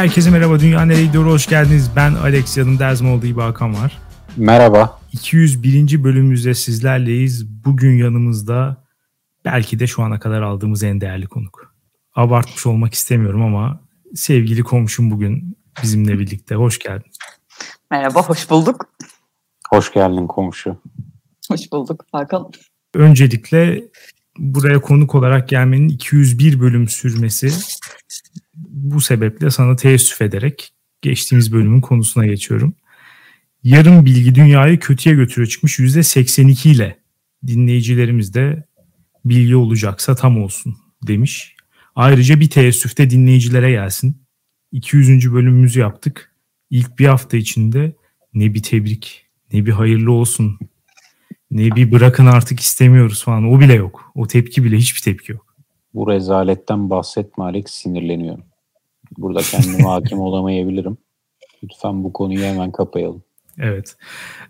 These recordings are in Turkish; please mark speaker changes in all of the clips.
Speaker 1: herkese merhaba. Dünya nereye gidiyor? Hoş geldiniz. Ben Alex, yanımda Erzmoğlu İbi Hakan var.
Speaker 2: Merhaba.
Speaker 1: 201. bölümümüzde sizlerleyiz. Bugün yanımızda belki de şu ana kadar aldığımız en değerli konuk. Abartmış olmak istemiyorum ama sevgili komşum bugün bizimle birlikte. Hoş geldin.
Speaker 3: Merhaba, hoş bulduk.
Speaker 2: Hoş geldin komşu.
Speaker 3: Hoş bulduk Hakan.
Speaker 1: Öncelikle buraya konuk olarak gelmenin 201 bölüm sürmesi bu sebeple sana teessüf ederek geçtiğimiz bölümün konusuna geçiyorum. Yarım bilgi dünyayı kötüye götürüyor çıkmış %82 ile dinleyicilerimiz de bilgi olacaksa tam olsun demiş. Ayrıca bir teessüf de dinleyicilere gelsin. 200. bölümümüzü yaptık. İlk bir hafta içinde ne bir tebrik ne bir hayırlı olsun ne bir bırakın artık istemiyoruz falan o bile yok. O tepki bile hiçbir tepki yok.
Speaker 2: Bu rezaletten bahsetme Alex sinirleniyorum. Burada kendime hakim olamayabilirim. Lütfen bu konuyu hemen kapayalım.
Speaker 1: Evet.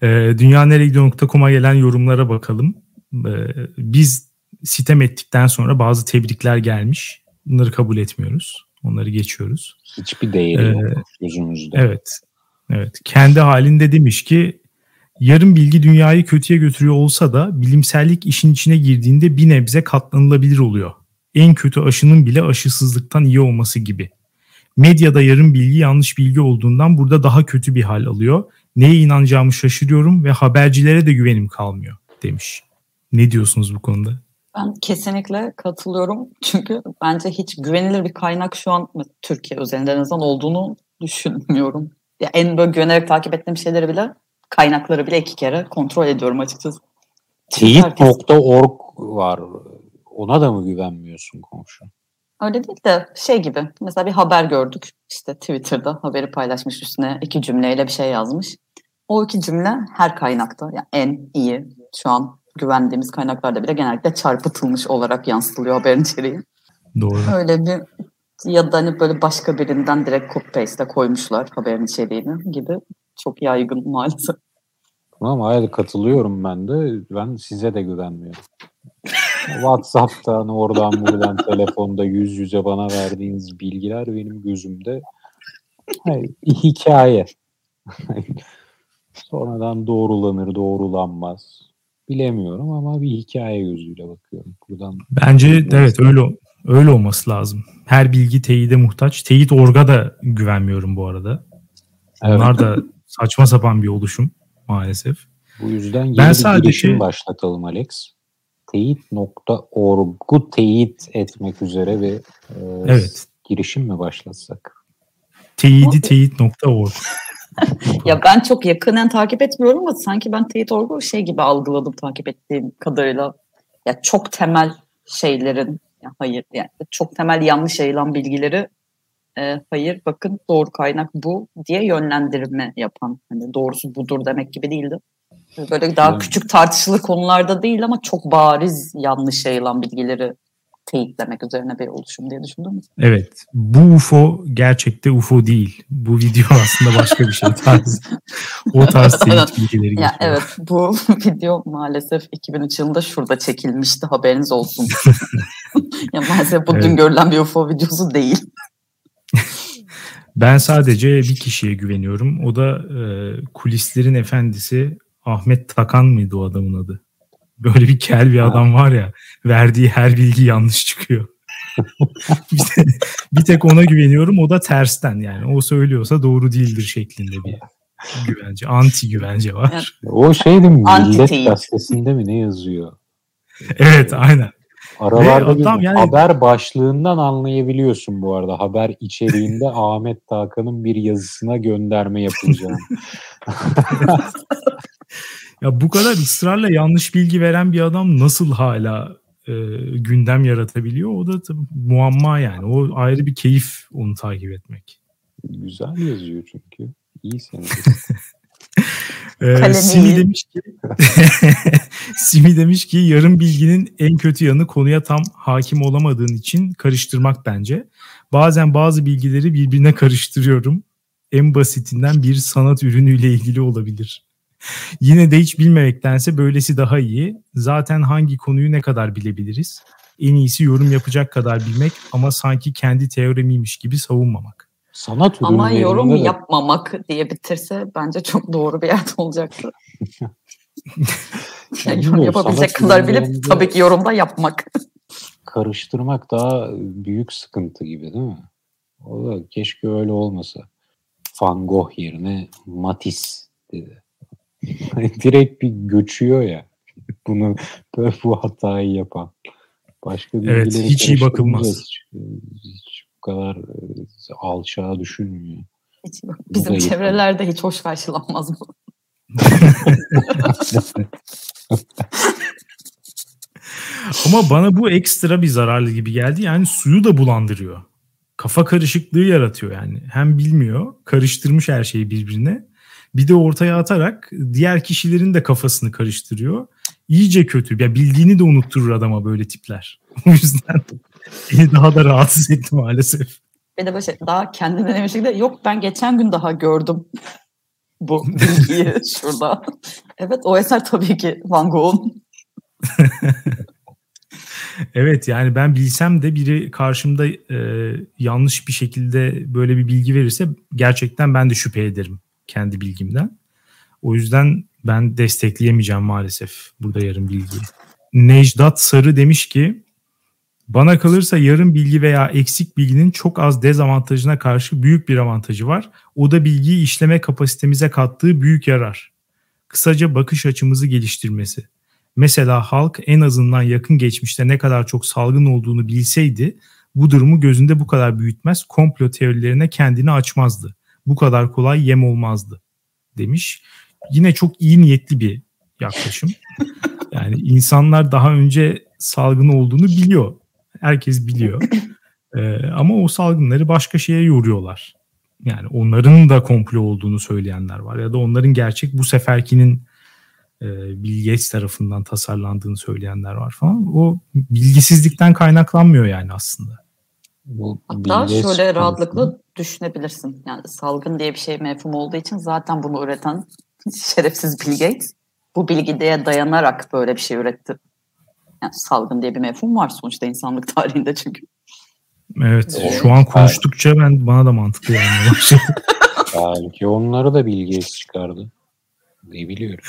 Speaker 1: Ee, Dünyaneregidiyor.com'a gelen yorumlara bakalım. Ee, biz sitem ettikten sonra bazı tebrikler gelmiş. Bunları kabul etmiyoruz. Onları geçiyoruz.
Speaker 2: Hiçbir değeri ee, yok gözümüzde.
Speaker 1: Evet. Evet. Kendi halinde demiş ki yarım bilgi dünyayı kötüye götürüyor olsa da bilimsellik işin içine girdiğinde bir nebze katlanılabilir oluyor. En kötü aşının bile aşısızlıktan iyi olması gibi. Medyada yarım bilgi yanlış bilgi olduğundan burada daha kötü bir hal alıyor. Neye inanacağımı şaşırıyorum ve habercilere de güvenim kalmıyor demiş. Ne diyorsunuz bu konuda?
Speaker 3: Ben kesinlikle katılıyorum. Çünkü bence hiç güvenilir bir kaynak şu an Türkiye özelinde en azından olduğunu düşünmüyorum. Ya en böyle güvenerek takip ettiğim şeyleri bile kaynakları bile iki kere kontrol ediyorum açıkçası.
Speaker 2: Teyit.org var. Ona da mı güvenmiyorsun komşu?
Speaker 3: Öyle değil de şey gibi mesela bir haber gördük işte Twitter'da haberi paylaşmış üstüne iki cümleyle bir şey yazmış. O iki cümle her kaynakta yani en iyi şu an güvendiğimiz kaynaklarda bile genellikle çarpıtılmış olarak yansıtılıyor haberin içeriği.
Speaker 1: Doğru.
Speaker 3: Öyle bir ya da hani böyle başka birinden direkt copy paste'e koymuşlar haberin içeriğini gibi çok yaygın maalesef.
Speaker 2: Tamam hayır katılıyorum ben de. Ben size de güvenmiyorum. WhatsApp'tan oradan buradan telefonda yüz yüze bana verdiğiniz bilgiler benim gözümde hayır, hikaye. Sonradan doğrulanır, doğrulanmaz. Bilemiyorum ama bir hikaye gözüyle bakıyorum. Buradan
Speaker 1: Bence evet öyle öyle olması lazım. Her bilgi teyide muhtaç. Teyit orga da güvenmiyorum bu arada. Onlar evet. da saçma sapan bir oluşum maalesef.
Speaker 2: Bu yüzden yeni ben bir sadece... girişim başlatalım Alex teyit.org'u teyit etmek üzere bir e, evet. girişim mi başlatsak?
Speaker 1: Teyidi teyit.org
Speaker 3: ya ben çok yakından takip etmiyorum ama sanki ben teyit.org'u şey gibi algıladım takip ettiğim kadarıyla. Ya çok temel şeylerin ya hayır yani çok temel yanlış yayılan bilgileri e, hayır bakın doğru kaynak bu diye yönlendirme yapan hani doğrusu budur demek gibi değildi. Böyle daha evet. küçük tartışılı konularda değil ama çok bariz yanlış yayılan bilgileri teyitlemek üzerine bir oluşum diye düşündüm.
Speaker 1: Evet. Bu UFO gerçekte UFO değil. Bu video aslında başka bir şey. Tarz, o tarz teyit bilgileri
Speaker 3: ya Evet. Bu video maalesef 2003 yılında şurada çekilmişti. Haberiniz olsun. ya maalesef bu evet. dün görülen bir UFO videosu değil.
Speaker 1: Ben sadece bir kişiye güveniyorum. O da e, kulislerin efendisi Ahmet Takan mıydı o adamın adı? Böyle bir kel bir adam var ya verdiği her bilgi yanlış çıkıyor. bir, tek ona güveniyorum o da tersten yani o söylüyorsa doğru değildir şeklinde bir güvence anti güvence var.
Speaker 2: O şey değil mi Millet Gazetesi'nde mi ne yazıyor?
Speaker 1: Evet aynen.
Speaker 2: Aralarda adam yani... haber başlığından anlayabiliyorsun bu arada. Haber içeriğinde Ahmet Takan'ın bir yazısına gönderme yapılacağını.
Speaker 1: Ya bu kadar ısrarla yanlış bilgi veren bir adam nasıl hala e, gündem yaratabiliyor? O da tabii muamma yani. O ayrı bir keyif onu takip etmek.
Speaker 2: Güzel yazıyor çünkü. İyi sen.
Speaker 1: ee, Simi demiş ki Simi demiş ki yarım bilginin en kötü yanı konuya tam hakim olamadığın için karıştırmak bence. Bazen bazı bilgileri birbirine karıştırıyorum. En basitinden bir sanat ürünüyle ilgili olabilir. Yine de hiç bilmemektense böylesi daha iyi. Zaten hangi konuyu ne kadar bilebiliriz? En iyisi yorum yapacak kadar bilmek ama sanki kendi teoremiymiş gibi savunmamak.
Speaker 2: Sanat
Speaker 3: Ama yorum
Speaker 2: de...
Speaker 3: yapmamak diye bitirse bence çok doğru bir yerde olacaktı. yani yorum yapabilecek kadar bilip tabii ki yorumda yapmak.
Speaker 2: karıştırmak daha büyük sıkıntı gibi değil mi? O da keşke öyle olmasa. Van Gogh yerine Matisse dedi. Direkt bir göçüyor ya. Bunu böyle bu hatayı yapan. Başka
Speaker 1: evet, hiç iyi bakılmaz. Hiç,
Speaker 2: hiç bu kadar e, alçağa düşünmüyor.
Speaker 3: Hiç, bizim çevrelerde hiç hoş karşılanmaz bu.
Speaker 1: Ama bana bu ekstra bir zararlı gibi geldi. Yani suyu da bulandırıyor. Kafa karışıklığı yaratıyor yani. Hem bilmiyor, karıştırmış her şeyi birbirine. Bir de ortaya atarak diğer kişilerin de kafasını karıştırıyor. İyice kötü. Ya bildiğini de unutturur adama böyle tipler. O yüzden beni daha da rahatsız etti maalesef.
Speaker 3: Bir de böyle daha kendine demiş de yok ben geçen gün daha gördüm bu bilgiyi şurada. Evet o eser tabii ki Van Gogh'un.
Speaker 1: evet yani ben bilsem de biri karşımda e, yanlış bir şekilde böyle bir bilgi verirse gerçekten ben de şüphe ederim kendi bilgimden. O yüzden ben destekleyemeyeceğim maalesef burada yarım bilgiyi. Necdat Sarı demiş ki bana kalırsa yarım bilgi veya eksik bilginin çok az dezavantajına karşı büyük bir avantajı var. O da bilgiyi işleme kapasitemize kattığı büyük yarar. Kısaca bakış açımızı geliştirmesi. Mesela halk en azından yakın geçmişte ne kadar çok salgın olduğunu bilseydi bu durumu gözünde bu kadar büyütmez, komplo teorilerine kendini açmazdı. Bu kadar kolay yem olmazdı demiş. Yine çok iyi niyetli bir yaklaşım. Yani insanlar daha önce salgın olduğunu biliyor. Herkes biliyor. Ee, ama o salgınları başka şeye yoruyorlar. Yani onların da komplo olduğunu söyleyenler var. Ya da onların gerçek bu seferkinin e, Bill Gates tarafından tasarlandığını söyleyenler var falan. O bilgisizlikten kaynaklanmıyor yani aslında.
Speaker 3: Bu Hatta şöyle rahatlıkla düşünebilirsin. Yani salgın diye bir şey mefhum olduğu için zaten bunu üreten şerefsiz Bill Gates bu bilgiye dayanarak böyle bir şey üretti. Yani salgın diye bir mefhum var sonuçta insanlık tarihinde çünkü.
Speaker 1: Evet, evet. şu an konuştukça ben bana da mantıklı yani başladı.
Speaker 2: Belki onları da Bill Gates çıkardı. Ne biliyorum.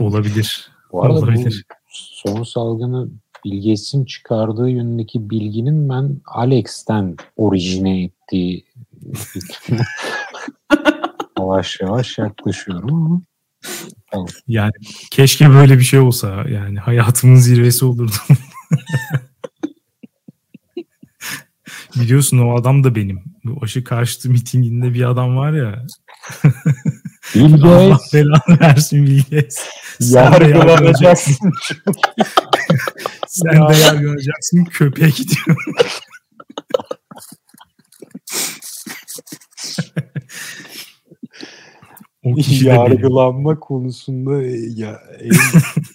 Speaker 1: Olabilir.
Speaker 2: Bu arada Olabilir. bu son salgını Bill çıkardığı yönündeki bilginin ben Alex'ten orijine ettiği yavaş yavaş yaklaşıyorum ama
Speaker 1: tamam. Yani keşke böyle bir şey olsa yani hayatımın zirvesi olurdu. Biliyorsun o adam da benim. Bu aşı karşıtı mitinginde bir adam var ya.
Speaker 2: Bill Gates. Allah
Speaker 1: belanı versin Bill Gates.
Speaker 2: Yargılanacaksın.
Speaker 1: Sen de yargılanacaksın. Köpeğe gidiyor.
Speaker 2: o yargılanma konusunda ya en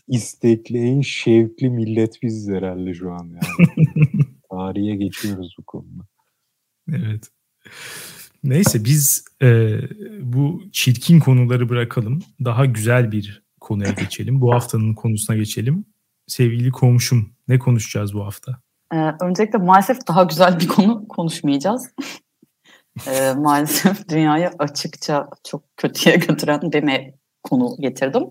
Speaker 2: istekli, en şevkli millet biz herhalde şu an yani. Tarihe geçiyoruz bu konuda.
Speaker 1: Evet. Neyse biz e, bu çirkin konuları bırakalım. Daha güzel bir konuya geçelim. Bu haftanın konusuna geçelim. Sevgili komşum ne konuşacağız bu hafta?
Speaker 3: Ee, öncelikle maalesef daha güzel bir konu konuşmayacağız. ee, maalesef dünyayı açıkça çok kötüye götüren bir konu getirdim.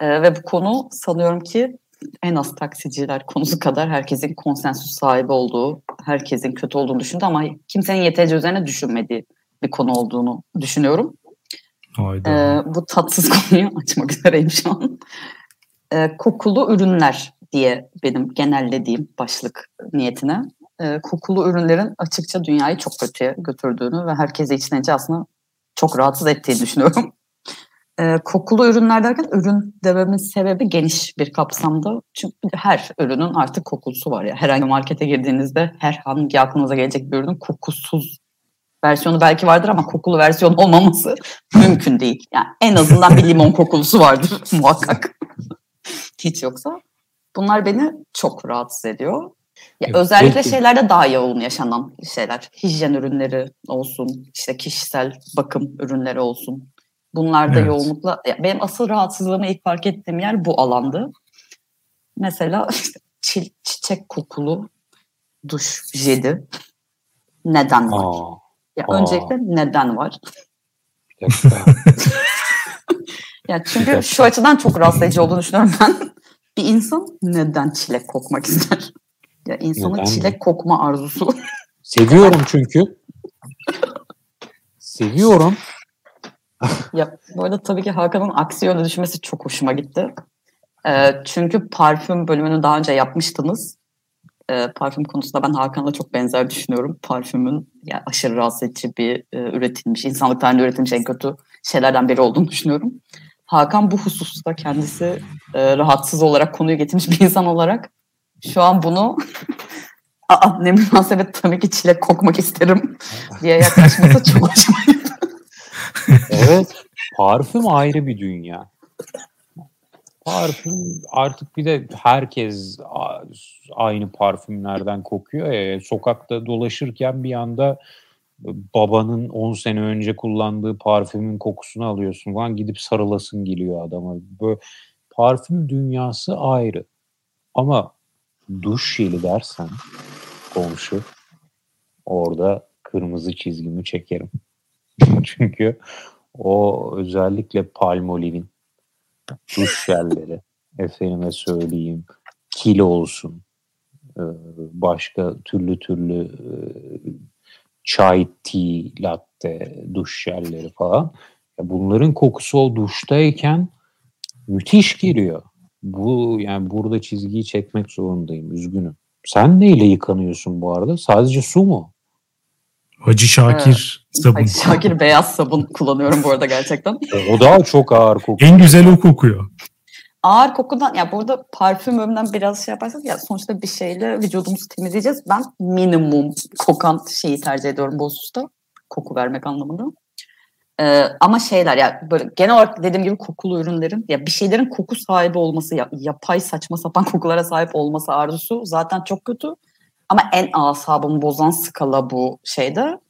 Speaker 3: Ee, ve bu konu sanıyorum ki en az taksiciler konusu kadar herkesin konsensüs sahibi olduğu, herkesin kötü olduğunu düşündü ama kimsenin yeterince üzerine düşünmediği bir konu olduğunu düşünüyorum.
Speaker 1: Hayda.
Speaker 3: Ee, bu tatsız konuyu açmak üzereyim şu an. Ee, kokulu ürünler diye benim genellediğim başlık niyetine. Ee, kokulu ürünlerin açıkça dünyayı çok kötüye götürdüğünü ve herkese içten içe aslında çok rahatsız ettiğini düşünüyorum. E, kokulu ürünler derken ürün dememin sebebi geniş bir kapsamda. Çünkü her ürünün artık kokusu var ya. Herhangi markete girdiğinizde herhangi aklınıza gelecek bir ürünün kokusuz versiyonu belki vardır ama kokulu versiyon olmaması mümkün değil. Yani en azından bir limon kokulusu vardır muhakkak. Hiç yoksa. Bunlar beni çok rahatsız ediyor. Ya özellikle peki. şeylerde daha yoğun yaşanan şeyler. Hijyen ürünleri olsun, işte kişisel bakım ürünleri olsun. Bunlarda evet. yoğunlukla benim asıl rahatsızlığımı ilk fark ettiğim yer bu alandı. Mesela çi- çiçek kokulu duş jeli. Neden var? Aa. Ya öncelikle neden var? ya çünkü şu açıdan çok rahatsız edici olduğunu düşünüyorum ben. Bir insan neden çilek kokmak ister? Ya insanın neden çilek mi? kokma arzusu.
Speaker 2: Seviyorum çünkü. Seviyorum.
Speaker 3: Ya bu arada tabii ki Hakan'ın aksi yönde düşünmesi çok hoşuma gitti. Ee, çünkü parfüm bölümünü daha önce yapmıştınız. Ee, parfüm konusunda ben Hakan'la çok benzer düşünüyorum. Parfümün yani aşırı rahatsız edici bir e, üretilmiş, insanlık tarihinde üretilmiş en kötü şeylerden biri olduğunu düşünüyorum. Hakan bu hususta kendisi e, rahatsız olarak konuyu getirmiş bir insan olarak şu an bunu Aa, ne münasebet tabii ki çilek kokmak isterim diye yaklaşması çok hoşuma gitti.
Speaker 2: Evet. Parfüm ayrı bir dünya. Parfüm artık bir de herkes aynı parfümlerden kokuyor ya. Sokakta dolaşırken bir anda babanın 10 sene önce kullandığı parfümün kokusunu alıyorsun falan gidip sarılasın geliyor adama. Böyle parfüm dünyası ayrı. Ama duş jeli dersen komşu orada kırmızı çizgimi çekerim. Çünkü o özellikle Palmolive'in duş jelleri efendime söyleyeyim kilo olsun başka türlü türlü çay, tea, latte, duş jelleri falan. Bunların kokusu o duştayken müthiş geliyor. Bu yani burada çizgiyi çekmek zorundayım. Üzgünüm. Sen neyle yıkanıyorsun bu arada? Sadece su mu?
Speaker 1: Hacı Şakir evet. sabun.
Speaker 3: Hacı Şakir beyaz sabun kullanıyorum bu arada gerçekten.
Speaker 2: o daha çok ağır kokuyor.
Speaker 1: En güzel o kokuyor.
Speaker 3: Ağır kokudan ya burada parfüm ömründen biraz şey yaparsak ya sonuçta bir şeyle vücudumuzu temizleyeceğiz. Ben minimum kokan şeyi tercih ediyorum bu hususta. Koku vermek anlamında. Ee, ama şeyler ya böyle genel olarak dediğim gibi kokulu ürünlerin ya bir şeylerin koku sahibi olması ya, yapay saçma sapan kokulara sahip olması arzusu zaten çok kötü. Ama en asabımı bozan skala bu şeyde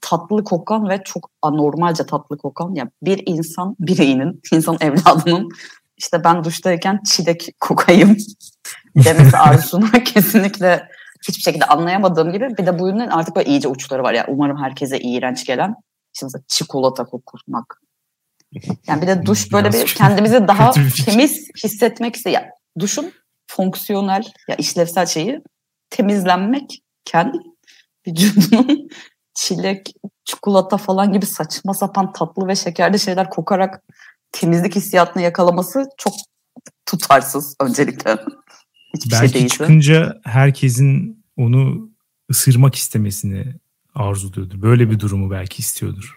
Speaker 3: tatlı kokan ve çok anormalce tatlı kokan ya bir insan bireyinin, insan evladının işte ben duştayken çilek kokayım demesi arzusunu kesinlikle hiçbir şekilde anlayamadığım gibi bir de bu ürünün artık böyle iyice uçları var ya umarım herkese iğrenç gelen işte mesela çikolata kokurmak. Yani bir de duş böyle bir kendimizi daha temiz hissetmek ise ya duşun fonksiyonel ya işlevsel şeyi temizlenmekken vücudunun çilek, çikolata falan gibi saçma sapan tatlı ve şekerli şeyler kokarak temizlik hissiyatını yakalaması çok tutarsız öncelikle.
Speaker 1: Hiçbir şey Belki şey değilse. çıkınca herkesin onu ısırmak istemesini arzuluyordur. Böyle bir durumu belki istiyordur.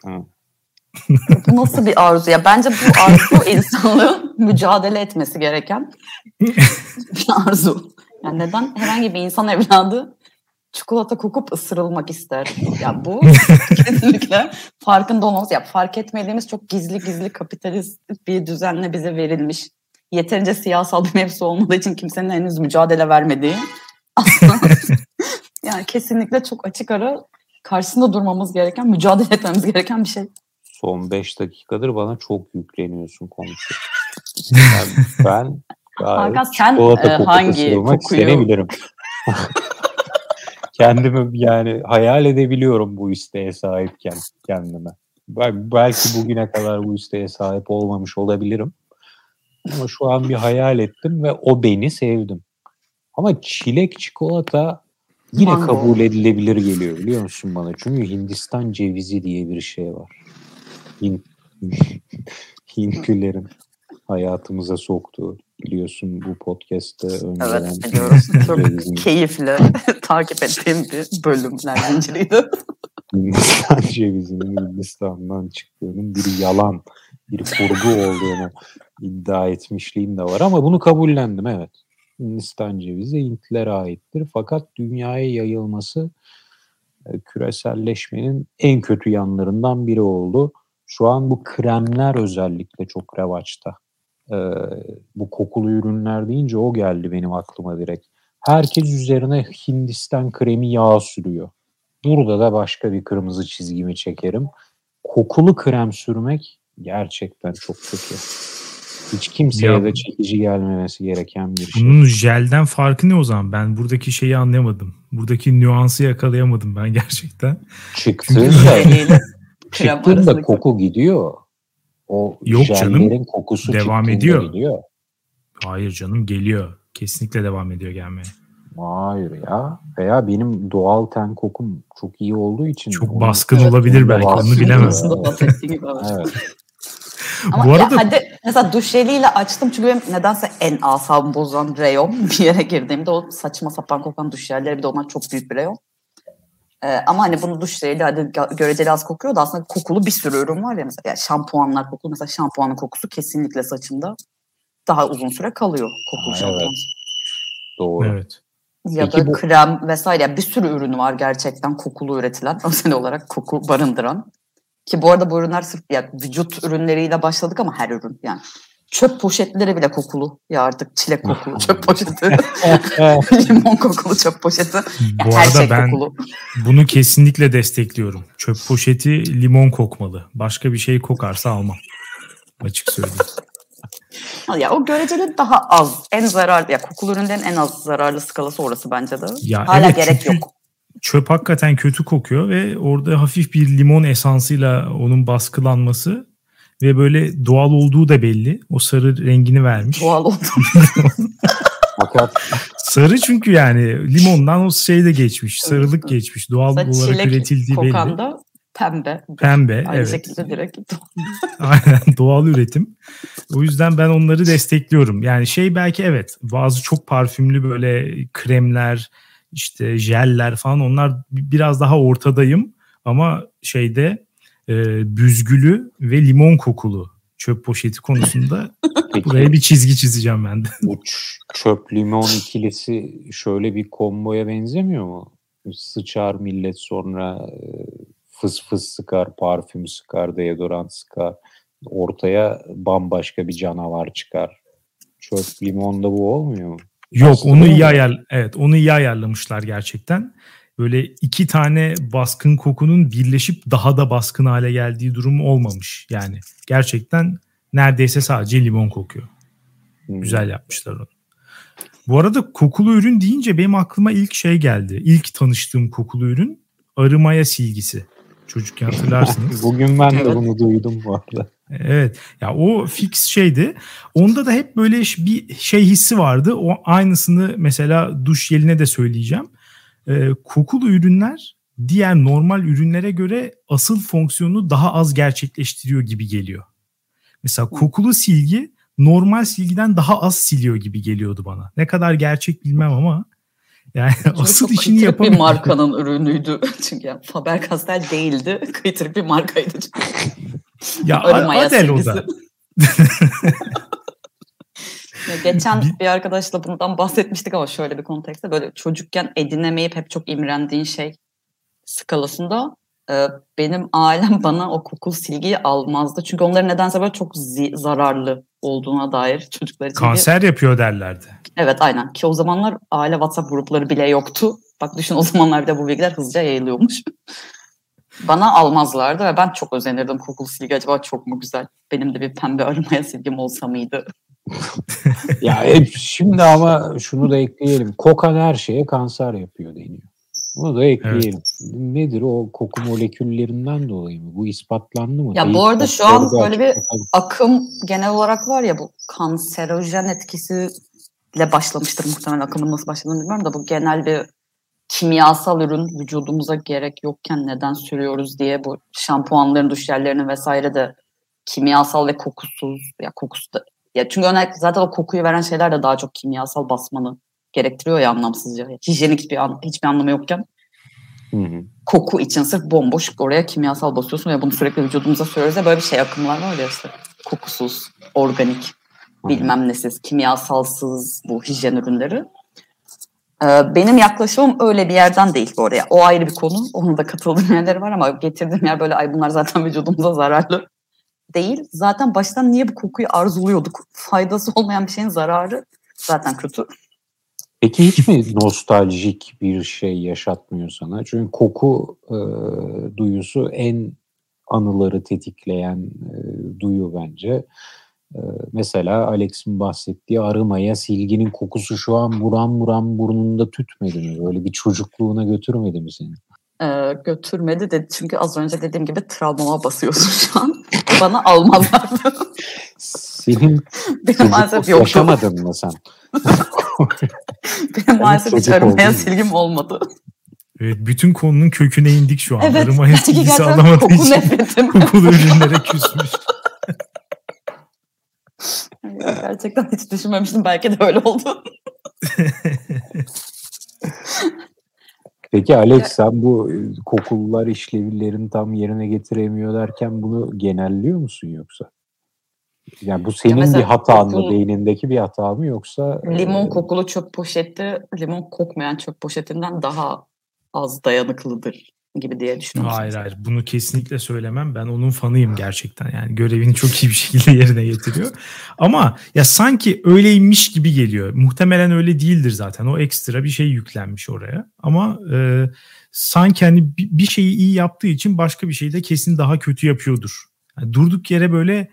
Speaker 3: bu nasıl bir arzu ya? Bence bu arzu insanlığın mücadele etmesi gereken bir arzu. Yani neden herhangi bir insan evladı çikolata kokup ısırılmak ister? Ya bu kesinlikle farkında olmamız. Ya fark etmediğimiz çok gizli gizli kapitalist bir düzenle bize verilmiş. Yeterince siyasal bir mevzu olmadığı için kimsenin henüz mücadele vermediği. Aslında yani kesinlikle çok açık ara karşısında durmamız gereken, mücadele etmemiz gereken bir şey.
Speaker 2: Son 5 dakikadır bana çok yükleniyorsun komşu. Yani ben
Speaker 3: Hakan sen e, hangi kokuyu?
Speaker 2: isteyebilirim. Kendimi yani hayal edebiliyorum bu isteğe sahipken kendime. Belki bugüne kadar bu isteğe sahip olmamış olabilirim. Ama şu an bir hayal ettim ve o beni sevdim. Ama çilek çikolata yine Mango. kabul edilebilir geliyor biliyor musun bana? Çünkü Hindistan cevizi diye bir şey var. Hint, Hintlilerin hayatımıza soktuğu biliyorsun bu podcast'te
Speaker 3: önceden. Evet biliyorum. Çok keyifli takip ettiğim bir bölümler zinciriydi.
Speaker 2: Hindistan cevizinin Hindistan'dan çıktığının bir yalan, bir kurgu olduğunu iddia etmişliğim de var ama bunu kabullendim evet. Hindistan cevizi Hintlere aittir fakat dünyaya yayılması e, küreselleşmenin en kötü yanlarından biri oldu. Şu an bu kremler özellikle çok revaçta. Ee, bu kokulu ürünler deyince o geldi benim aklıma direkt. Herkes üzerine Hindistan kremi yağ sürüyor. Burada da başka bir kırmızı çizgimi çekerim. Kokulu krem sürmek gerçekten çok kötü. Hiç kimseye
Speaker 1: Ya-
Speaker 2: de çekici gelmemesi gereken bir şey.
Speaker 1: Bunun jelden farkı ne o zaman? Ben buradaki şeyi anlayamadım. Buradaki nüansı yakalayamadım ben gerçekten.
Speaker 2: Çıktığında, çıktığında koku gidiyor. O
Speaker 1: Yok canım,
Speaker 2: kokusu
Speaker 1: devam ediyor.
Speaker 2: gidiyor.
Speaker 1: Hayır canım geliyor. Kesinlikle devam ediyor gelmeye.
Speaker 2: Hayır ya. Veya benim doğal ten kokum çok iyi olduğu için.
Speaker 1: Çok
Speaker 2: onun-
Speaker 1: baskın
Speaker 3: Evet,
Speaker 1: olabilir belki onu
Speaker 3: evet.
Speaker 2: Evet.
Speaker 3: Ama
Speaker 1: Bu arada
Speaker 3: hadi mesela duş jeliyle açtım çünkü benim nedense en asabımı bozan reyon bir yere girdiğimde o saçma sapan kokan duş jelleri bir de onlar çok büyük bir reyon. Ee, ama hani bunu duş jeliyle hadi gö- göreceli az kokuyor da aslında kokulu bir sürü ürün var ya mesela yani şampuanlar kokulu mesela şampuanın kokusu kesinlikle saçımda daha uzun süre kalıyor kokulu
Speaker 2: Aa,
Speaker 3: şampuan.
Speaker 2: evet. Doğru.
Speaker 1: evet.
Speaker 3: Ya
Speaker 2: Peki
Speaker 3: da
Speaker 2: bu-
Speaker 3: krem vesaire Yani bir sürü ürün var gerçekten kokulu üretilen özel olarak koku barındıran. Ki bu arada bu ürünler sırf ya vücut ürünleriyle başladık ama her ürün yani. Çöp poşetleri bile kokulu. Ya artık çilek kokulu çöp poşeti. Limon kokulu çöp poşeti.
Speaker 1: Bu
Speaker 3: her
Speaker 1: arada
Speaker 3: şey
Speaker 1: ben
Speaker 3: kokulu.
Speaker 1: bunu kesinlikle destekliyorum. Çöp poşeti limon kokmalı. Başka bir şey kokarsa almam. Açık söyleyeyim.
Speaker 3: Ya o göreceli daha az. En zararlı ya kokulu ürünlerin en az zararlı skalası orası bence de.
Speaker 1: Ya
Speaker 3: Hala
Speaker 1: evet,
Speaker 3: gerek
Speaker 1: çünkü
Speaker 3: yok.
Speaker 1: Çöp hakikaten kötü kokuyor ve orada hafif bir limon esansıyla onun baskılanması ve böyle doğal olduğu da belli. O sarı rengini vermiş.
Speaker 3: Doğal oldu.
Speaker 2: Fakat
Speaker 1: Sarı çünkü yani limondan o şey de geçmiş. Sarılık geçmiş. Doğal
Speaker 3: Mesela
Speaker 1: olarak
Speaker 3: çilek
Speaker 1: üretildiği
Speaker 3: kokan
Speaker 1: belli.
Speaker 3: da pembe.
Speaker 1: Pembe
Speaker 3: Aynı
Speaker 1: evet.
Speaker 3: şekilde direkt.
Speaker 1: Aynen doğal üretim. O yüzden ben onları destekliyorum. Yani şey belki evet bazı çok parfümlü böyle kremler işte jeller falan onlar bi- biraz daha ortadayım ama şeyde e, büzgülü ve limon kokulu çöp poşeti konusunda
Speaker 2: peki
Speaker 1: buraya bir çizgi çizeceğim ben de.
Speaker 2: bu çöp limon ikilisi şöyle bir komboya benzemiyor mu? Sıçar millet sonra e, fıs fıs sıkar, parfüm sıkar, deodorant sıkar. Ortaya bambaşka bir canavar çıkar. Çöp limonda bu olmuyor mu?
Speaker 1: Yok
Speaker 2: Aslında
Speaker 1: onu iyi ayar evet onu iyi ayarlamışlar gerçekten. Böyle iki tane baskın kokunun birleşip daha da baskın hale geldiği durum olmamış. Yani gerçekten neredeyse sadece limon kokuyor.
Speaker 2: Hmm.
Speaker 1: Güzel yapmışlar onu. Bu arada kokulu ürün deyince benim aklıma ilk şey geldi. İlk tanıştığım kokulu ürün arımaya silgisi. Çocukken hatırlarsınız.
Speaker 2: Bugün ben de
Speaker 3: Evet.
Speaker 2: bunu duydum bu arada.
Speaker 1: Evet. Ya o fix şeydi. Onda da hep böyle bir şey hissi vardı. O aynısını mesela duş jeline de söyleyeceğim. Ee, kokulu ürünler diğer normal ürünlere göre asıl fonksiyonu daha az gerçekleştiriyor gibi geliyor. Mesela kokulu silgi normal silgiden daha az siliyor gibi geliyordu bana. Ne kadar gerçek bilmem ama yani
Speaker 3: Çünkü
Speaker 1: asıl
Speaker 3: çok
Speaker 1: işini yapamıyor.
Speaker 3: bir markanın ürünüydü. Çünkü yani Faber Castell değildi. Kıytırık bir markaydı.
Speaker 1: Ya Adel o da.
Speaker 3: Geçen
Speaker 1: Bir-
Speaker 3: bir arkadaşla bundan bahsetmiştik ama şöyle bir kontekste böyle çocukken edinemeyip hep çok imrendiğin şey skalasında e, benim ailem bana o kokulu silgiyi almazdı. Çünkü onların nedense böyle çok zi- zararlı olduğuna dair çocuklar için. bir-
Speaker 1: Kanser yapıyor derlerdi.
Speaker 3: Evet aynen ki o zamanlar aile WhatsApp grupları bile yoktu. Bak düşün o zamanlar bir de bu bilgiler hızlıca yayılıyormuş. Bana almazlardı ve ben çok özenirdim kokulu silgi acaba çok mu güzel? Benim de bir pembe arımaya silgim olsa mıydı?
Speaker 2: Ya hep şimdi ama şunu da ekleyelim. Kokan her şeye kanser yapıyor deniyor. Bunu da ekleyelim. Nedir o koku moleküllerinden dolayı mı? Bu ispatlandı mı?
Speaker 3: Ya bu arada şu an böyle bir-
Speaker 2: bakalım.
Speaker 3: Akım genel olarak var ya bu kanserojen etkisiyle başlamıştır muhtemelen akımın nasıl başladığını bilmiyorum da bu genel bir kimyasal ürün vücudumuza gerek yokken neden sürüyoruz diye bu şampuanların, duş jellerinin vesaire de kimyasal ve kokusuz ya kokusu da ya çünkü özellikle zaten o kokuyu veren şeyler de daha çok kimyasal basmanı gerektiriyor ya anlamsızca. Hijyenik bir an, hiçbir anlamı yokken
Speaker 2: Hı hı.
Speaker 3: koku için sırf bomboş oraya kimyasal basıyorsun ve bunu sürekli vücudumuza sürüyoruz ya böyle bir şey akımlar var ya işte kokusuz, organik, bilmem nesiz, kimyasalsız bu hijyen ürünleri. Ee, benim yaklaşımım öyle bir yerden değil bu araya. O ayrı bir konu. Onun da katıldığım yerleri var ama getirdiğim yer böyle ay bunlar zaten vücudumuza zararlı değil. Zaten baştan niye bu kokuyu arzuluyorduk? Faydası olmayan bir şeyin zararı zaten kötü.
Speaker 2: Peki hiç mi nostaljik bir şey yaşatmıyor sana? Çünkü koku e, duyusu en anıları tetikleyen e, duyu bence. Ee, mesela Alex'in bahsettiği arımaya silginin kokusu şu an buram buram burnunda tütmedi mi? Böyle bir çocukluğuna götürmedi mi seni?
Speaker 3: Ee, götürmedi de çünkü az önce dediğim gibi travmama basıyorsun şu an. Bana almazlardı.
Speaker 2: Senin
Speaker 3: Benim maalesef yoktu.
Speaker 2: yaşamadın mı sen?
Speaker 3: Benim maalesef hiç
Speaker 2: mu?
Speaker 3: silgim olmadı.
Speaker 1: Evet bütün konunun köküne indik şu an.
Speaker 3: Evet.
Speaker 1: Arıma
Speaker 3: belki
Speaker 1: etkisi
Speaker 3: gerçekten
Speaker 1: alamadığı
Speaker 3: koku
Speaker 1: için
Speaker 3: nefretim.
Speaker 1: kokulu ürünlere küsmüş.
Speaker 3: Gerçekten hiç düşünmemiştim. Belki de öyle oldu.
Speaker 2: Peki Alex sen bu e, kokullar işlevlerini tam yerine getiremiyor derken bunu genelliyor musun yoksa? Yani bu senin
Speaker 3: mesela
Speaker 2: bir hatan mı, beynindeki bir hata mı yoksa
Speaker 3: Limon
Speaker 2: e,
Speaker 3: kokulu çöp poşeti limon kokmayan çöp poşetinden daha az dayanıklıdır gibi diye düşünüyorum.
Speaker 1: Hayır hayır bunu kesinlikle söylemem. Ben onun fanıyım gerçekten. Yani görevini çok iyi bir şekilde yerine getiriyor. Ama ya sanki öyleymiş gibi geliyor. Muhtemelen öyle değildir zaten. O ekstra bir şey yüklenmiş oraya. Ama e, sanki hani bi- bir şeyi iyi yaptığı için başka bir şeyi de kesin daha kötü yapıyordur. Yani durduk yere böyle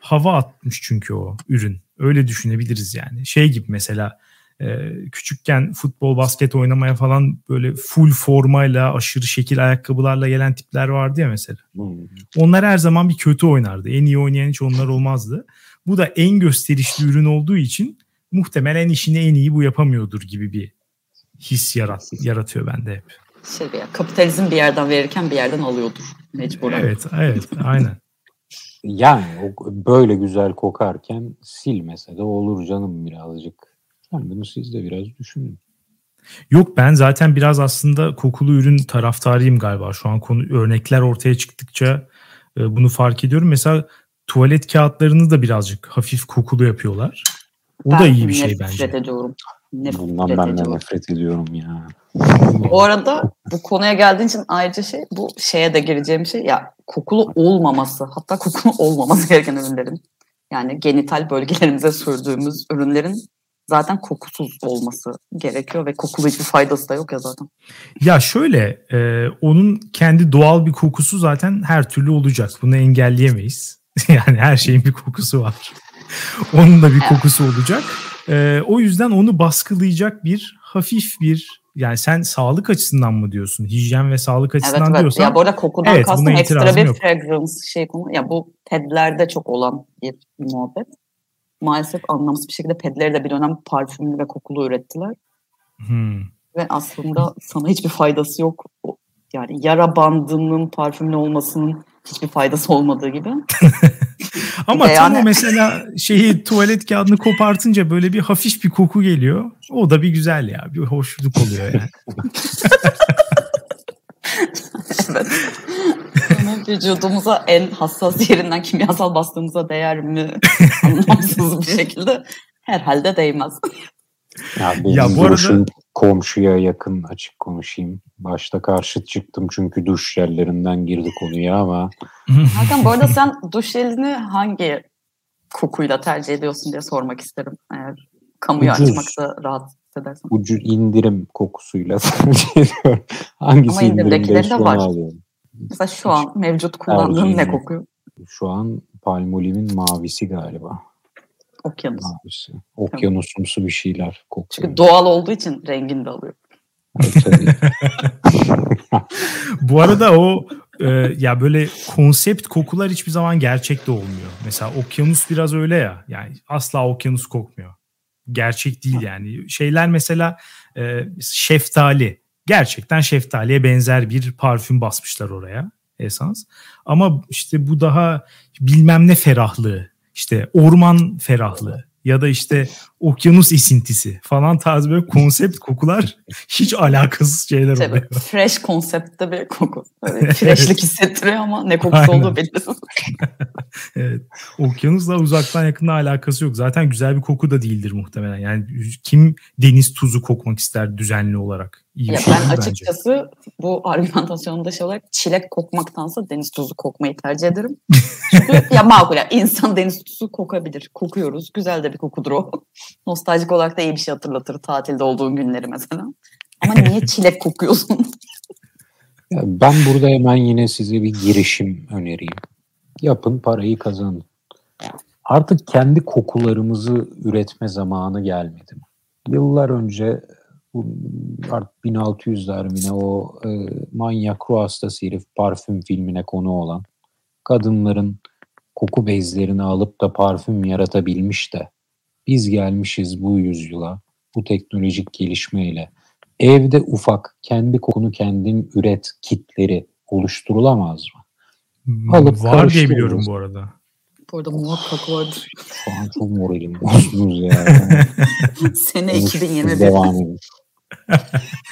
Speaker 1: hava atmış çünkü o ürün. Öyle düşünebiliriz yani. Şey gibi mesela e, küçükken futbol, basket oynamaya falan böyle full formayla, aşırı şekil ayakkabılarla gelen tipler vardı ya mesela.
Speaker 2: hmm,
Speaker 1: Onlar her zaman bir kötü oynardı. En iyi oynayan hiç onlar olmazdı. Bu da en gösterişli ürün olduğu için muhtemelen işini en iyi bu yapamıyordur gibi bir his yarat, yaratıyor bende hep.
Speaker 3: Şey ya, kapitalizm bir yerden verirken bir yerden alıyordur mecburen.
Speaker 1: Evet, evet, aynen.
Speaker 2: yani o böyle güzel kokarken silmese de olur canım birazcık. Yani bunu siz de biraz düşünün.
Speaker 1: Yok ben zaten biraz aslında kokulu ürün taraftarıyım galiba. Şu an konu örnekler ortaya çıktıkça e, bunu fark ediyorum. Mesela tuvalet kağıtlarını da birazcık hafif kokulu yapıyorlar. O da iyi bir şey
Speaker 3: nefret
Speaker 1: bence.
Speaker 3: ediyorum. Nefret
Speaker 2: Bundan ben de
Speaker 3: ediyorum.
Speaker 2: nefret ediyorum ya.
Speaker 3: Bu arada bu konuya geldiğin için ayrıca şey bu şeye de gireceğim şey ya kokulu olmaması hatta kokulu olmaması gereken ürünlerin yani genital bölgelerimize sürdüğümüz ürünlerin zaten kokusuz olması gerekiyor ve kokulu hiçbir faydası da yok ya zaten.
Speaker 1: Ya şöyle e, onun kendi doğal bir kokusu zaten her türlü olacak. Bunu engelleyemeyiz. yani her şeyin bir kokusu var. Onun da bir kokusu olacak. E, o yüzden onu baskılayacak bir hafif bir yani sen sağlık açısından mı diyorsun? Hijyen ve sağlık
Speaker 3: Evet
Speaker 1: açısından
Speaker 3: evet.
Speaker 1: diyorsan
Speaker 3: Ya bu arada kokudan
Speaker 1: evet,
Speaker 3: kastım ekstra bir
Speaker 1: yok.
Speaker 3: fragrance şey konu. Ya bu pedlerde çok olan bir muhabbet. Maalesef anlamsız bir şekilde pedleri de bir dönem parfümlü ve kokulu ürettiler.
Speaker 1: Hmm.
Speaker 3: Ve aslında sana hiçbir faydası yok. Yani yara bandının parfümlü olmasının hiçbir faydası olmadığı gibi.
Speaker 1: Ama tam
Speaker 3: yani-
Speaker 1: mesela şeyi tuvalet kağıdını kopartınca böyle bir hafif bir koku geliyor. O da bir güzel ya. Bir hoşluk oluyor yani.
Speaker 3: evet. Ama vücudumuza en hassas yerinden kimyasal bastığımıza değer mi? Anlamsız bir şekilde herhalde değmez.
Speaker 2: Ya, benim
Speaker 1: Ya bu arada-
Speaker 2: duruşum komşuya yakın açık konuşayım. Başta karşı çıktım çünkü duş yerlerinden girdi konuya ama
Speaker 3: Hakan bu arada sen duş jelini hangi kokuyla tercih ediyorsun diye sormak isterim. Eğer kamuya
Speaker 2: Ucuz.
Speaker 3: açmakta rahat hissedersen.
Speaker 2: ucu indirim kokusuyla tercih ediyorum. Hangisi
Speaker 3: Ama indirimdekileri
Speaker 2: indirimde
Speaker 3: de var.
Speaker 2: alıyorum.
Speaker 3: Mesela şu an mevcut kullandığın ne kokuyor?
Speaker 2: Şu an Palmolive'in mavisi galiba.
Speaker 3: Okyanus.
Speaker 2: Mavisi. Okyanusumsu bir şeyler kokuyor.
Speaker 3: Çünkü doğal olduğu için rengini de alıyor.
Speaker 1: Bu arada o e, ya böyle konsept kokular hiçbir zaman gerçekte olmuyor. Mesela okyanus biraz öyle ya. Yani asla okyanus kokmuyor. Gerçek değil yani. Şeyler mesela e, şeftali. Gerçekten şeftaliye benzer bir parfüm basmışlar oraya esans. Ama işte bu daha bilmem ne ferahlığı. işte orman ferahlığı ya da işte okyanus esintisi falan tarzı böyle konsept kokular hiç alakasız şeyler
Speaker 3: Şey,
Speaker 1: oluyor.
Speaker 3: fresh konseptte bir koku. Freshlik hissettiriyor ama ne kokusu
Speaker 1: Aynen.
Speaker 3: olduğu belirsiz.
Speaker 1: Evet. Okyanusla uzaktan yakında alakası yok. Zaten güzel bir koku da değildir muhtemelen. Yani kim deniz tuzu kokmak ister düzenli olarak? İyi
Speaker 3: Ya
Speaker 1: şey
Speaker 3: ben
Speaker 1: değil bence.
Speaker 3: açıkçası bu argümantasyonda şey olarak çilek kokmaktansa deniz tuzu kokmayı tercih ederim. Çünkü ya makul ya insan deniz tuzu kokabilir. Kokuyoruz. Güzel de bir kokudur o. Nostaljik olarak da iyi bir şey hatırlatır tatilde olduğun günleri mesela. Ama niye çilek kokuyorsun?
Speaker 2: Ben burada hemen yine size bir girişim önereyim. Yapın parayı kazanın. artık kendi kokularımızı üretme zamanı gelmedi mi? Yıllar önce bu artık 1600'ler mi ne o e, manyak ruh hastası herif parfüm filmine konu olan kadınların koku bezlerini alıp da parfüm yaratabilmiş de biz gelmişiz bu yüzyıla bu teknolojik gelişmeyle evde ufak kendi kokunu kendin üret kitleri oluşturulamaz mı?
Speaker 1: Hmm, Alıp Var diye biliyorum bu arada.
Speaker 3: Bu arada muhakkak vardır.
Speaker 2: Şu an çok moralim bozdunuz ya.
Speaker 3: Sene 2021.
Speaker 2: Devam edin.